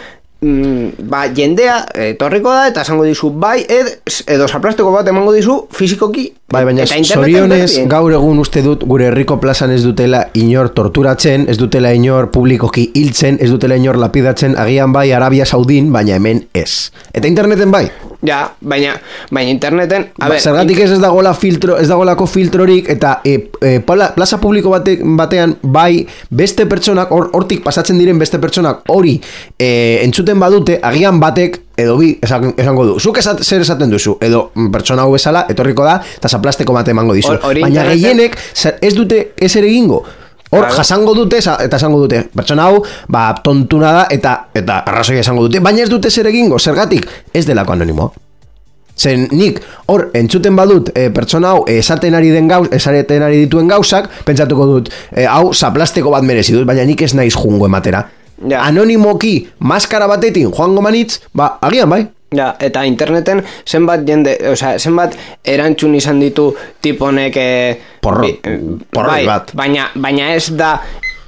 mm, ba, jendea etorriko da eta esango dizu bai ed, edo zaplasteko bat emango dizu fizikoki Bai, baina eta zorionez gaur egun uste dut gure herriko plazan ez dutela inor torturatzen, ez dutela inor publikoki hiltzen, ez dutela inor lapidatzen, agian bai Arabia Saudin, baina hemen ez. Eta interneten bai. Ja, baina, baina interneten a Ba, ber, Zergatik ez ez dagoela filtro, ez dagoelako filtrorik eta e, e, plaza publiko bate, batean bai beste pertsonak hor- hortik pasatzen diren beste pertsonak hori e, entzuten badute agian batek edo bi esan, esango du. Zuk esat, zer esaten duzu edo mm, pertsona hau bezala etorriko da eta zaplasteko bate emango dizu. Hori Baina gehienek ez dute ez ere egingo. Hor Claro. jasango dute eta esango dute pertsona hau ba tontuna da eta eta arrazoia esango dute baina ez dute zer egingo zergatik ez delako anonimoa Zen nik hor entzuten badut e, pertsona hau esaten ari den gauz, esaten ari dituen gauzak, pentsatuko dut, e, hau zaplasteko bat merezi dut, baina nik ez naiz jungo ematera. Ja. Anonimoki, maskara batetin joango manitz, ba, agian bai. Ja, eta interneten zenbat jende, osea, zenbat erantzun izan ditu tiponek eh, Porro- bi- eh, porroi bai, bat. Baina, baina ez da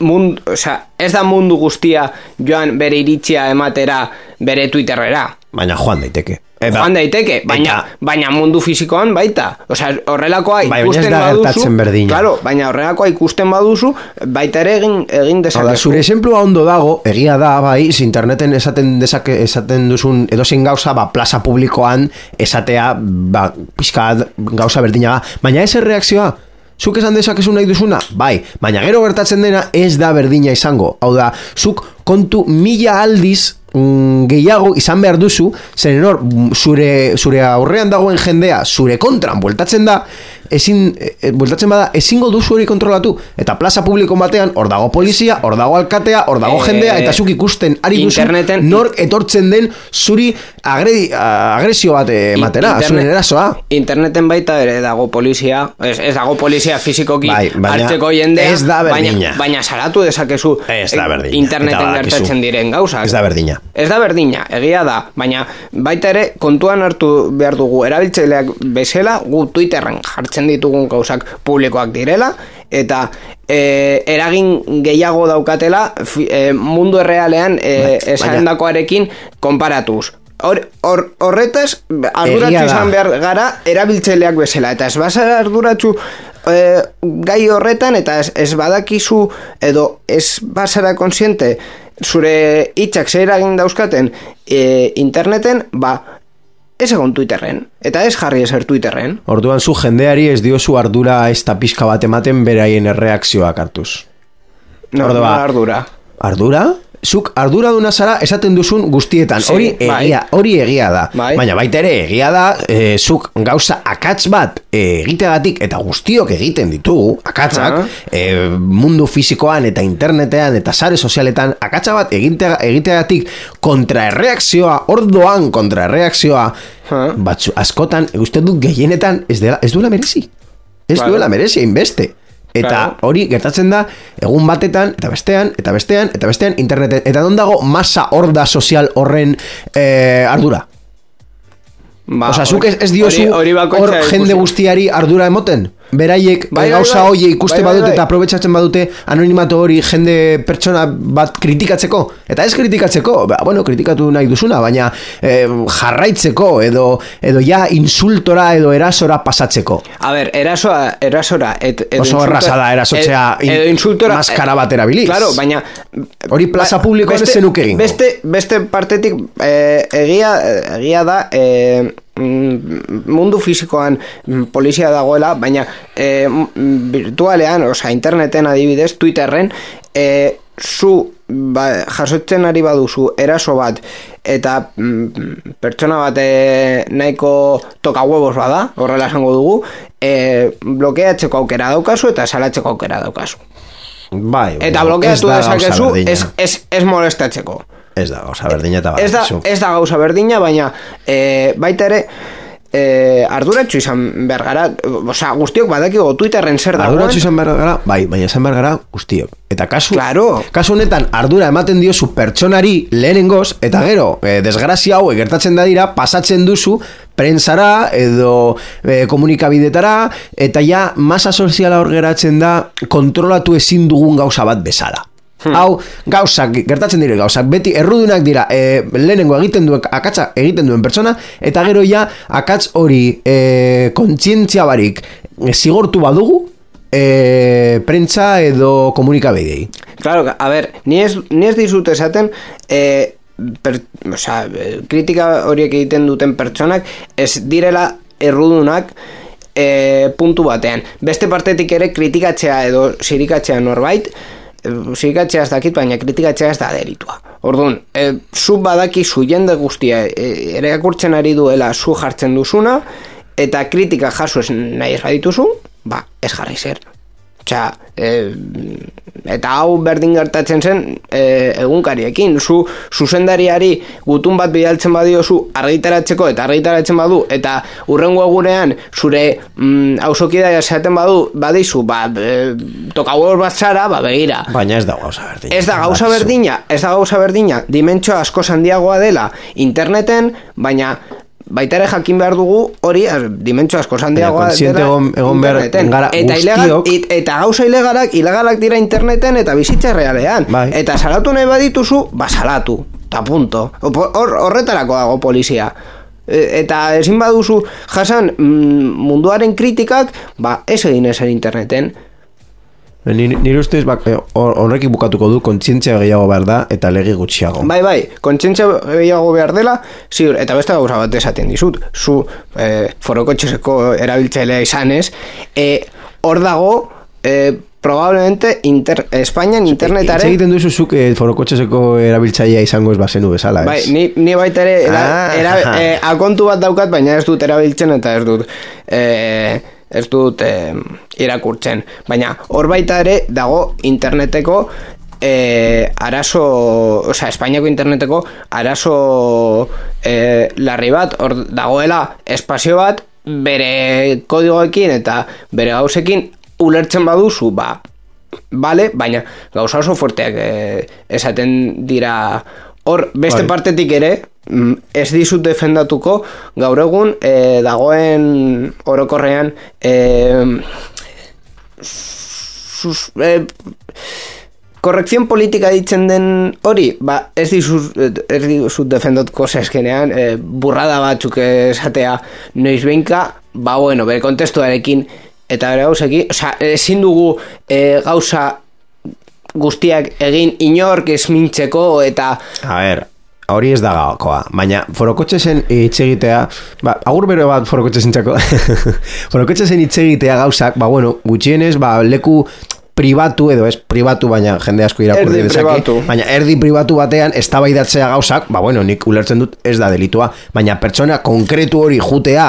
mundu, osea, ez da mundu guztia joan bere iritzia ematera bere Twitterrera. Baina joan daiteke. Eta- Joan daiteke, baina, eta- baina mundu fisikoan baita. Osea, horrelakoa Bai, baina ez ikusten da baduzu. berdina. Claro, baina horrelakoa ikusten baduzu, baita ere egin, egin Hau da, dezakezu. zure esemplua ondo dago, egia da, bai, interneten esaten dezake, esaten duzun edozein gauza, ba, plaza publikoan esatea, ba, pixka gauza berdina da. Baina ez erreakzioa, zuk esan dezakezu nahi duzuna, bai, baina gero gertatzen dena ez da berdina izango. Hau da, zuk kontu mila aldiz mm, gehiago izan behar duzu, zen hor, mm, zure, zure aurrean dagoen jendea, zure kontran bueltatzen da, ezin, e, e, bueltatzen bada, ezingo duzu hori kontrolatu. Eta plaza publiko batean, hor dago polizia, hor dago alkatea, hor dago Eh, jendea, eta zuk ikusten ari duzu, interneten- nork etortzen den zuri agredi, agresio bat ematera, Internet- zure erasoa. Interneten baita ere dago polizia, ez, ez dago polizia fizikoki Bai, baina hartzeko jendea, ez da baina, baina salatu dezakezu Ez da eh, berdina, interneten gertatzen diren gauzak. Ez da berdina. Ez da berdina, egia da, baina baita ere kontuan hartu behar dugu erabiltzaileak bezala gu Twitterren jartzen ditugun gauzak publikoak direla eta e, eragin gehiago daukatela fi, e, mundu errealean e, Bai, esandakoarekin konparatuz. Hor, hor, horretaz, da. izan behar gara erabiltzaileak bezala, eta ez bazara arduratzu e, gai horretan, eta ez, ez badakizu, edo ez bazara konsiente, zure hitzak zer eragin dauzkaten e, interneten, ba, ez egon Twitterren, eta ez jarri ezer Twitterren. Orduan zu jendeari ez diozu ardura ez da pixka bat ematen beraien erreakzioak hartuz. No, Orduan, no ardura. Ardura? Zuk ardura duna zara esaten duzun guztietan. Sí, hori bai. egia, hori egia da. Bai. Baina baita ere egia da, e, zuk gauza akatz bat e, egiteagatik eta guztiok egiten ditugu, akatzak, Aha. e, mundu fisikoan eta internetean eta sare sozialetan akatsa bat egitea, egiteagatik kontraerreakzioa, ordoan kontraerreakzioa, Ha. batzu, askotan, uste dut gehienetan ez, dela, ez duela merezi. Ez Claro. duela merezi, hainbeste. Eta hori gertatzen da egun batetan, eta bestean, eta bestean, eta bestean, interneten. Eta non dago masa horda sozial horren eh, ardura? Ba, Osea, zuk ez, ez diozu hor jende guztiari ardura emoten? Beraiek Bai, eh, bai, gauza bai. hoie ikuste Bai, badute eta aprobetsatzen badute anonimato hori jende pertsona bat kritikatzeko. Eta ez kritikatzeko, ba, bueno, kritikatu nahi duzuna, baina eh, jarraitzeko edo, edo ja insultora edo erasora pasatzeko. A ber, erasoa, erasora et, edo Oso insultora- erraza da erasotzea ed- edo insultora maskara bat erabiliz. Claro, baina Hori plaza ba- publikoan ez zenuke egingo. Beste, beste partetik eh, egia, egia da eh, mundu fisikoan mm, polizia dagoela, baina mm, virtualean, osea interneten adibidez, Twitterren eh, zu ba, jasotzen ari baduzu eraso bat eta mm, pertsona bat e, nahiko toka huevos bada, horrela esango dugu, e, blokeatzeko aukera daukazu eta salatzeko aukera daukazu. Bai, Eta ez blokeatu dezakezu ez, ez, ez molestatzeko. Ez da gauza berdina eta Ez da, ez da gauza berdina, baina e, baita ere e, arduratxu izan behar gara, osea, guztiok badakigo Twitterren zer dagoen. Arduratxu izan behar gara, bai, baina izan behar gara guztiok. Eta kasu, Claro. kasu honetan ardura ematen diozu pertsonari lehenengoz, eta gero, e, desgrazia hau gertatzen da dira, pasatzen duzu prentsara edo e, komunikabidetara, eta ja masa soziala hor geratzen da kontrolatu ezin dugun gauza bat bezala. Hau, gauzak, gertatzen dire gauzak, beti errudunak dira, e, lehenengo egiten duen, akatsa egiten duen pertsona, eta gero ja, akatz hori e, kontzientzia barik e, zigortu badugu, e, prentza edo komunikabidei. Claro, a ver, ni ez, ni ez dizut esaten, e, per, osea, eh, kritika horiek egiten duten pertsonak, ez direla errudunak e, puntu batean. Beste partetik ere kritikatzea edo sirikatzea norbait, sirikatzea ez dakit, baina kritikatzea ez da delitua. Orduan, e, zu badaki zu jende guztia e, ere akurtzen ari duela zu jartzen duzuna, eta kritika jaso ez nahi ez badituzu, ba, ez jarri zer. Osea, e, eta hau berdin gertatzen zen e, egunkariekin. Zu zuzendariari gutun bat bidaltzen badiozu argitaratzeko eta argitaratzen badu eta urrengo egunean zure mm, hausokida esaten badu badizu, ba, e, tokabuel bat zara, ba, begira. Baina ez da gauza berdina. Ez da gauza berdina, ez da gauza berdina, dimentsio asko handiagoa dela interneten, baina baita ere jakin behar dugu hori az, dimentsio asko kontziente dela egon- egon behar gara eta, ilegal, it- eta gauza ilegalak, ilegalak dira interneten eta bizitza realean. Bai. Eta salatu nahi badituzu, ba salatu. Ta punto. Hor, horretarako dago polizia. E, Eta ezin baduzu jasan mm, munduaren kritikak, ba ez egin ezer interneten. Nire, nire ustez, bak, eh, hor- horrekin bukatuko du, kontzientzia gehiago behar da, eta lege gutxiago. Bai, bai, kontzientzia gehiago behar dela, ziur, eta beste gauza bat esaten dizut, zu e, forokotxeseko erabiltzailea izanez, e, hor dago, e, probablemente inter, Espainian internetaren... egiten duzu zuk eh, forokotxeseko erabiltzailea izango ez bazenu bezala, ez? Bai, ni, ni baita ere era, Ah, era, aha. e, akontu bat daukat, baina ez dut erabiltzen eta ez dut e, ez dut e, irakurtzen. Baina hor baita ere dago interneteko e, arazo, osea, Espainiako interneteko arazo e, larri bat, hor dagoela espazio bat bere kodigoekin eta bere gauzekin ulertzen baduzu, ba, Vale, baina gauza oso fuerteak eh, esaten dira hor beste Bai. partetik ere ez dizut defendatuko gaur egun eh, dagoen orokorrean eh, sus, eh, korrekzion politika ditzen den hori, ba, ez dizut, ez dizut defendatuko zeskenean, eh, burrada batzuk esatea noiz behinka, ba bueno, bere kontestuarekin eta bere gauzekin, osea, ezin dugu eh, gauza guztiak egin inork ez mintzeko eta A ber, hori ez da gakoa, baina forokotxesen hitz egitea, ba, agur bero bat forokotxesen txako, forokotxesen hitz egitea gauzak, ba, bueno, gutxienez, ba, leku pribatu edo ez pribatu baina jende asko irakurri dezake baina erdi pribatu batean eztabaidatzea gauzak ba bueno nik ulertzen dut ez da delitua baina pertsona konkretu hori jutea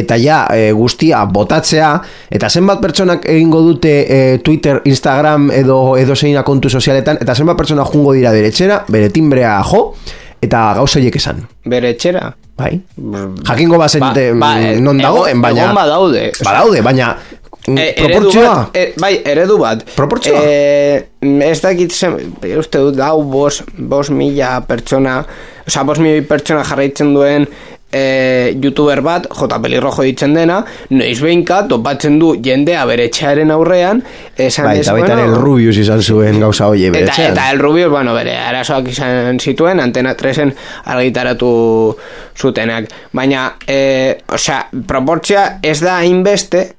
eta ja e, guztia botatzea eta zenbat pertsonak egingo dute e, Twitter, Instagram edo edo zeina kontu sozialetan eta zenbat pertsona jungo dira deretxera bere timbrea jo eta gauzoiek esan bere etxera. bai jakingo bazente Ba- ba, non dagoen baina egon badaude, badaude baina mm, E, proportzioa bat, e, bai, eredu bat. Proportzioa? E, ez dakit zen, uste dut, dau bos, bos mila pertsona, oza, bos mila pertsona jarraitzen duen e, youtuber bat, J. Pelirrojo ditzen dena, noiz behinka topatzen du jendea bere etxearen aurrean, esan bai, eta baita ere el Rubius izan zuen gauza hoie bere Eta, eta el Rubius, bueno, bere, arazoak izan zituen, antena 3en argitaratu zutenak. Baina, e, osea, proportzia ez da hainbeste,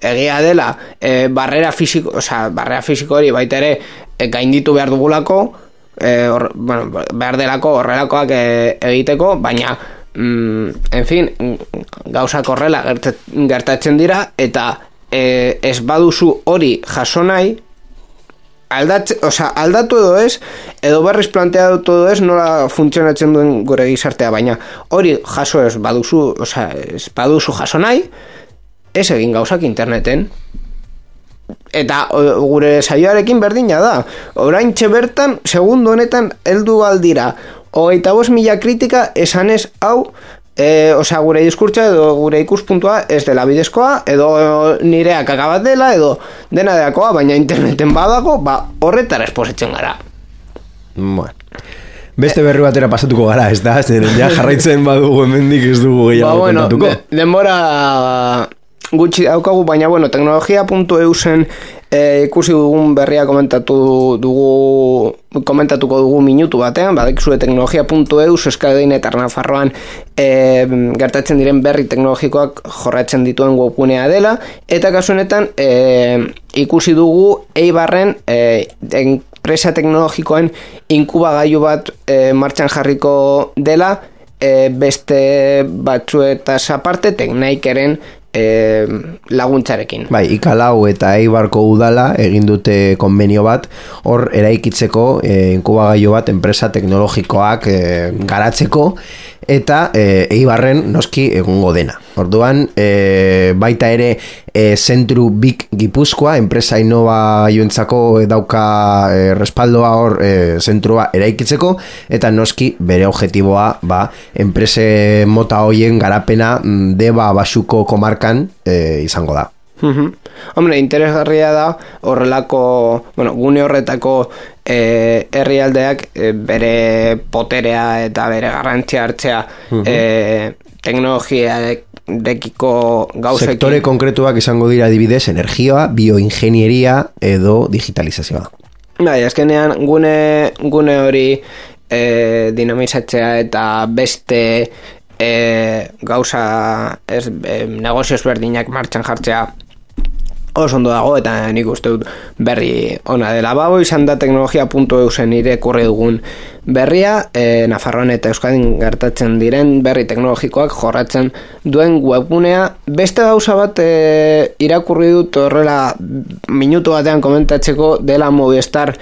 egia dela, e, barrera fisiko, osea, barrera fisiko hori baita ere e, gainditu behar dugulako, e, hor, bueno, behar delako horrelakoak e, egiteko, baina, mm, en fin, gauzak horrela gertet- gertatzen dira, eta e, ez baduzu hori jaso nahi, aldatze, osea, aldatu edo ez, edo berriz planteatu edo ez, nola funtzionatzen duen gure gizartea, baina hori jaso ez baduzu, osea, ez baduzu jaso nahi, ez egin gauzak interneten. Eta o, gure saioarekin berdina da. Orain bertan, segundu honetan, heldu aldira. Hogeita bost mila kritika esanez hau e, osea, gure diskurtza edo gure ikuspuntua ez dela bidezkoa, edo nirea kakabat dela, edo dena deakoa, baina interneten badago, ba, horretara esposetzen gara. Bueno. Beste berri batera pasatuko gara, ez da? Zeren ja jarraitzen badugu hemendik ez dugu Ba, gehiago bueno, kontatuko. de- denbora gutxi daukagu, baina, bueno, teknologia.eu zen e, ikusi dugun berria komentatu dugu, komentatuko dugu minutu batean, badakizue teknologia.eu eskadein eta Nafarroan e, gertatzen diren berri teknologikoak jorratzen dituen webgunea dela, eta kasu honetan e, ikusi dugu Eibarren e, enpresa teknologikoen inkubagailu bat e, martxan jarriko dela, e, beste batzuetaz aparte teknaikeren e, laguntzarekin. Bai, ikalau eta eibarko udala egin dute konbenio bat, hor eraikitzeko e, inkubagailu bat enpresa teknologikoak e, garatzeko, eta e, eibarren noski egongo dena. Orduan, e, baita ere e, zentru big gipuzkoa, enpresa innova joentzako dauka e, respaldoa hor e, zentrua eraikitzeko, eta noski bere objetiboa ba, enprese mota hoien garapena mm, deba basuko komarkan e, izango da. Hombre, interesgarria da horrelako, bueno, gune horretako e, herrialdeak e, bere poterea eta bere garrantzia hartzea e, teknologiarekiko gauzekin. Sektore konkretuak izango dira adibidez energia, bioingenieria edo digitalizazioa. Bai, azkenean gune, gune hori e, dinamizatzea eta beste e, gauza ez, e, negozioz berdinak martxan jartzea oso ondo dago eta nik uste dut berri ona dela babo izan da teknologia.eu zen irakurri dugun berria e, Nafarroan eta Euskadin gertatzen diren berri teknologikoak jorratzen duen webgunea beste gauza bat e, irakurri dut horrela minutu batean komentatzeko dela Movistar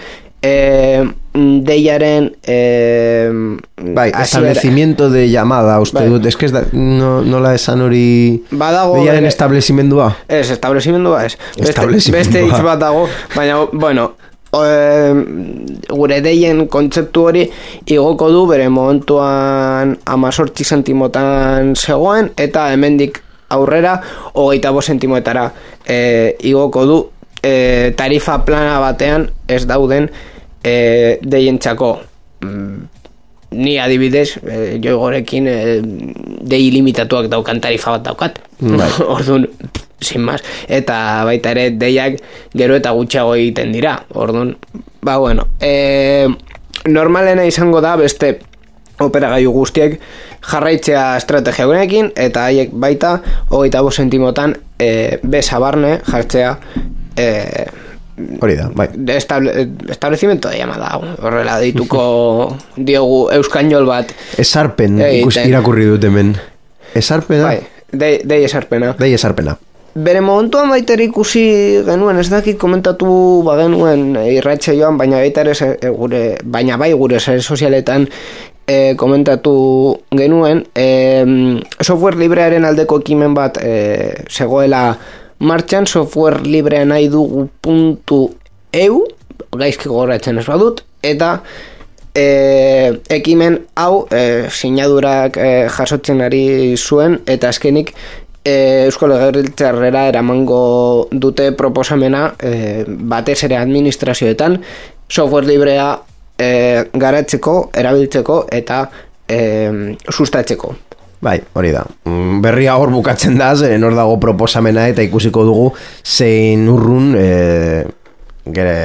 e, deiaren e, Bai, establecimiento de llamada, uste Bai. dut, eske ez da, no, nola esan hori Badago deiaren establezimendua. Ez, establezimendua ez. Beste, beste hitz bat dago, baina, bueno, e, gure deien kontzeptu hori igoko du bere momentuan amazortzi sentimotan zegoen, eta hemendik aurrera hogeita bo sentimoetara e, igoko du e, tarifa plana batean ez dauden e, deientzako mm, ni adibidez, e, joigorekin e, dei limitatuak daukan tarifa bat daukat. Bai. Orduan, sin más. Eta baita ere, deiak gero eta gutxiago egiten dira. Orduan, ba bueno, e, normalena izango da beste operagailu guztiek jarraitzea estrategia honekin eta haiek baita hogeita bo sentimotan e, besa barne jartzea e, Hori da, bai. estable, establecimiento de llamada horrela deituko diogu euskainol bat Esarpen ikus, irakurri dut hemen. Esarpena? bai, dei, dei esarpena Dei esarpena. bere momentuan baita ere ikusi genuen ez dakit komentatu bagenuen irratxe joan baina baita ere se- e, gure baina bai gure sare sozialetan e, komentatu genuen e, software librearen aldeko ekimen bat e, zegoela martxan software librea nahi dugu puntu eu gaizki gogoratzen ez badut eta e, ekimen hau e, sinadurak e, jasotzen ari zuen eta azkenik e, Eusko Legebiltzarrera eramango dute proposamena e, batez ere administrazioetan software librea e, garatzeko, erabiltzeko eta e, sustatzeko. Bai, hori da. Mm, Berria hor bukatzen da, zeren hor dago proposamena eta ikusiko dugu zein urrun e, gere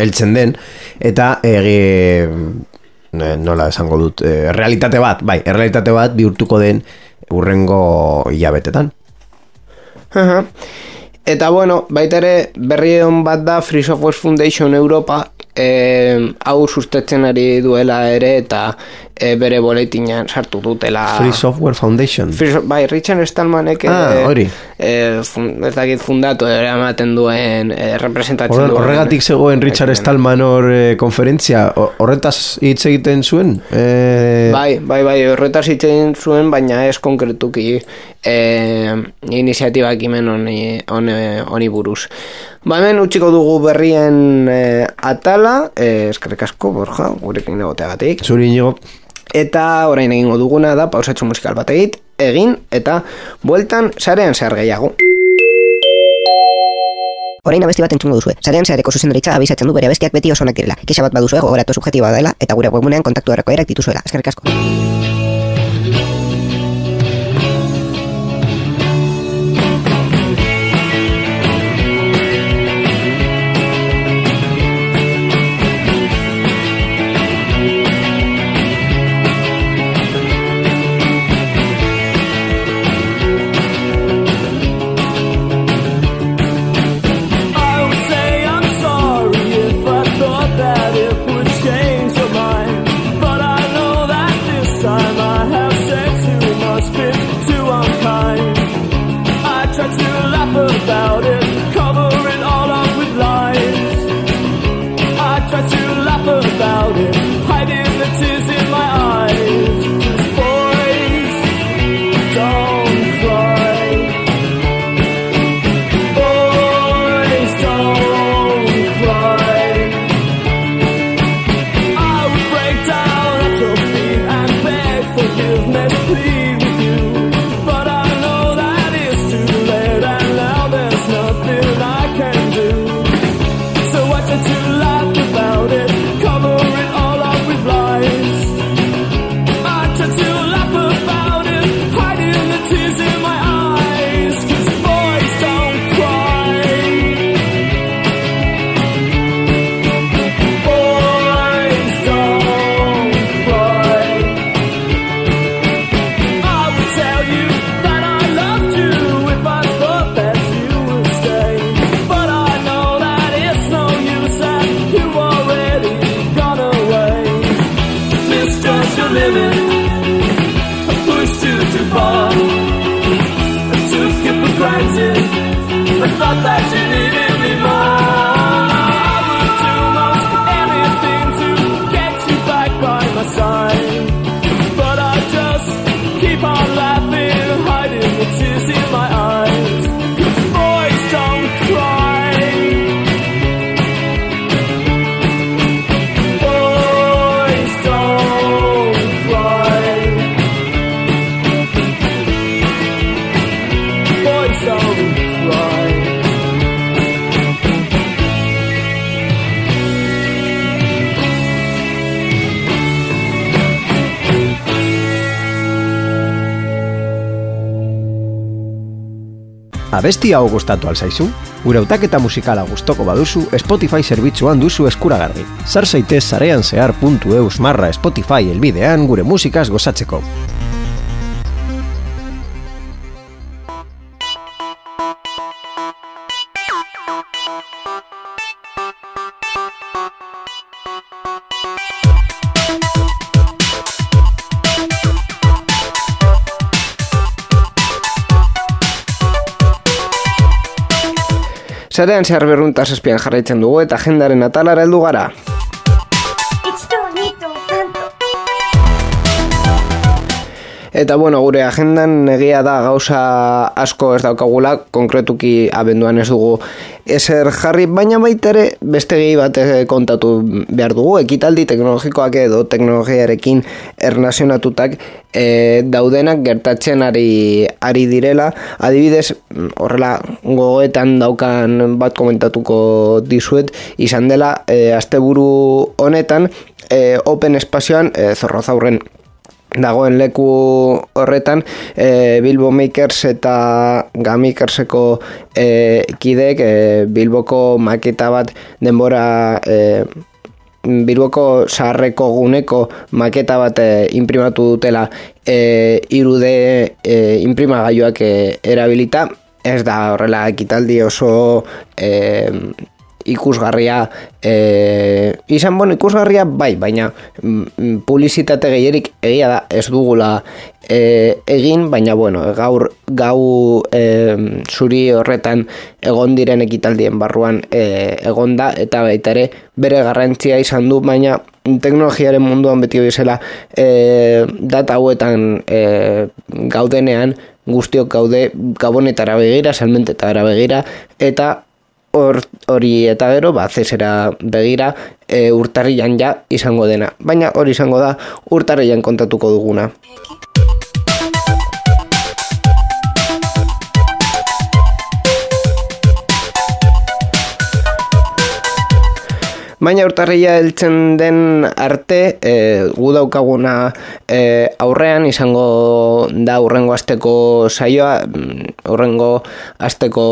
heltzen den eta egi nola esango dut e, realitate bat, bai, realitate bat bihurtuko den urrengo hilabetetan. Aha. Eta bueno, baita ere berri bat da Free Software Foundation Europa e, hau sustatzen ari duela ere eta e, bere boletinan sartu dutela Free Software Foundation. Free So- bai, Richard Stallmanek Ah, hori. eh, fun, ez dakit fundatu eramaten duen eh, representatzen Horre- duen Horregatik zegoen Richard. Stallman hor eh, konferentzia, Ho- horretaz hitz egiten zuen? Eh, Bai, bai, bai, horretaz hitz egin zuen, baina ez konkretuki eh, iniziatiba ekimen honi, honi, honi buruz. Ba, hemen utziko dugu berrien eh, atala, eh, eskerrik asko, Borja, gurekin egoteagatik. Zuri inigo, Eta orain egingo duguna da pausatxo musikal bat egit, egin eta bueltan sarean zehar gehiago. Orain abesti bat entzungo duzue. Sarean zehareko zuzendaritza abizatzen du bere abestiak beti oso onak direla. Kexa bat baduzue gogoratu subjetiboa dela eta gure webgunean kontaktu erreko erak dituzuela. Eskerrik asko. Abesti hau gustatu alzaizu? Gure hautaketa musikala gustoko baduzu Spotify zerbitzuan duzu eskuragarri. Sar zaitez zarean zehar.eus marra Spotify elbidean gure musikaz gozatzeko. Sarean zehar berruntaz espian jarraitzen dugu eta agendaren atalara heldu gara. Eta bueno, gure agendan egia da gauza asko ez daukagula, konkretuki abenduan ez dugu ezer jarri, baina baita ere beste gehi bat eh, kontatu behar dugu, ekitaldi teknologikoak edo teknologiarekin ernazionatutak e, daudenak gertatzen ari, ari direla, adibidez horrela gogoetan daukan bat komentatuko dizuet, izan dela e, asteburu honetan e, Open Espazioan e, zorrozaurren dagoen leku horretan e, Bilbo Makers eta Gamikerseko e, kidek e, Bilboko maketa bat denbora e, Bilboko zaharreko guneko maketa bat e, imprimatu dutela e, irude e, imprimagailuak e, erabilita. Ez da horrela ekitaldi oso e, ikusgarria e, izan bueno ikusgarria bai baina mm, publizitate gehierik egia da ez dugula e, egin baina bueno gaur gau e, zuri horretan egon diren ekitaldien barruan e, egon da eta baita ere bere garrantzia izan du baina teknologiaren munduan beti bezala e, data hauetan e, gaudenean guztiok gaude gabonetara begira, salmentetara begira, eta hor- hori eta gero, ba, zesera begira, e, urtarrian ja izango dena. Baina hori izango da urtarrian kontatuko duguna. Baina urtarria heltzen den arte, e, gu daukaguna e, aurrean izango da urrengo asteko saioa, mm, urrengo asteko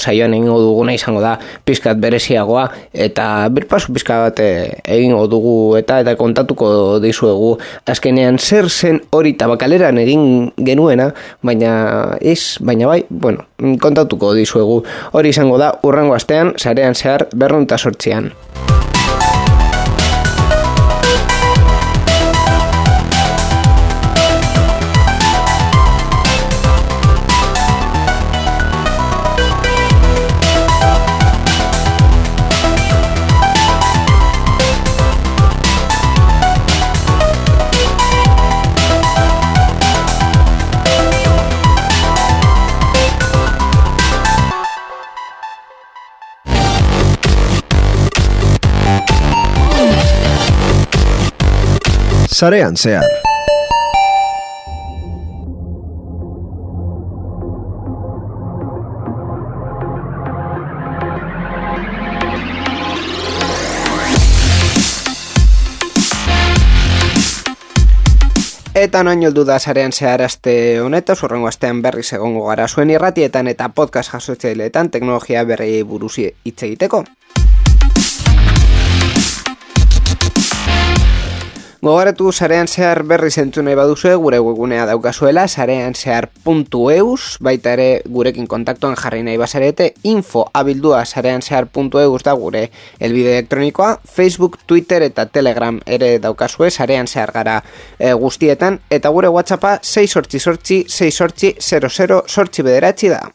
saioan egingo duguna izango da pizkat bereziagoa eta birpasu pizka bat e, egingo dugu eta eta kontatuko dizuegu azkenean zer zen hori tabakaleran egin genuena, baina ez, baina bai, bueno, kontatuko dizuegu hori izango da urrengo astean, sarean zehar berrunta sortzian. Sarean zehar. Eta noin heldu da sarean zehar aste honetaz, urrengo astean berriz egongo gara zuen irratietan eta podcast jasotzaileetan teknologia berri buruz hitz egiteko. Gogoratu sarean zehar berri zentu nahi baduzue, gure webgunea daukazuela, sarean zehar.eus, baita ere gurekin kontaktuan jarri nahi bazarete, info abildua sarean zehar.eus da gure elbide elektronikoa, Facebook, Twitter eta Telegram ere daukazue, sarean zehar gara e, guztietan, eta gure WhatsAppa 6 sortzi sortzi, 6 sortzi 00 sortzi bederatzi da.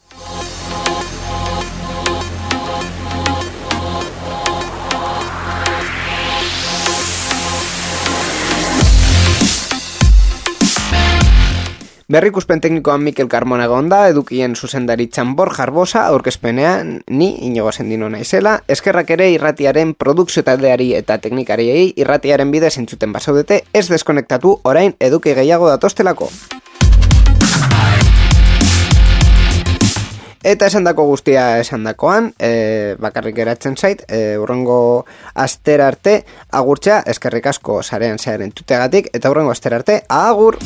Berrikuspen teknikoan Mikel Carmona gonda, edukien zuzendaritzan Bor Jarbosa, aurkezpenean ni inigo sendino naizela, eskerrak ere irratiaren produkzio taldeari eta teknikariei irratiaren bidez entzuten basaudete, ez deskonektatu orain eduki gehiago datostelako. Eta esandako guztia esandakoan, e, bakarrik geratzen zait, e, urrengo astera arte, agurtzea, eskerrik asko sarean zearen tutegatik, eta urrengo astera arte, agur!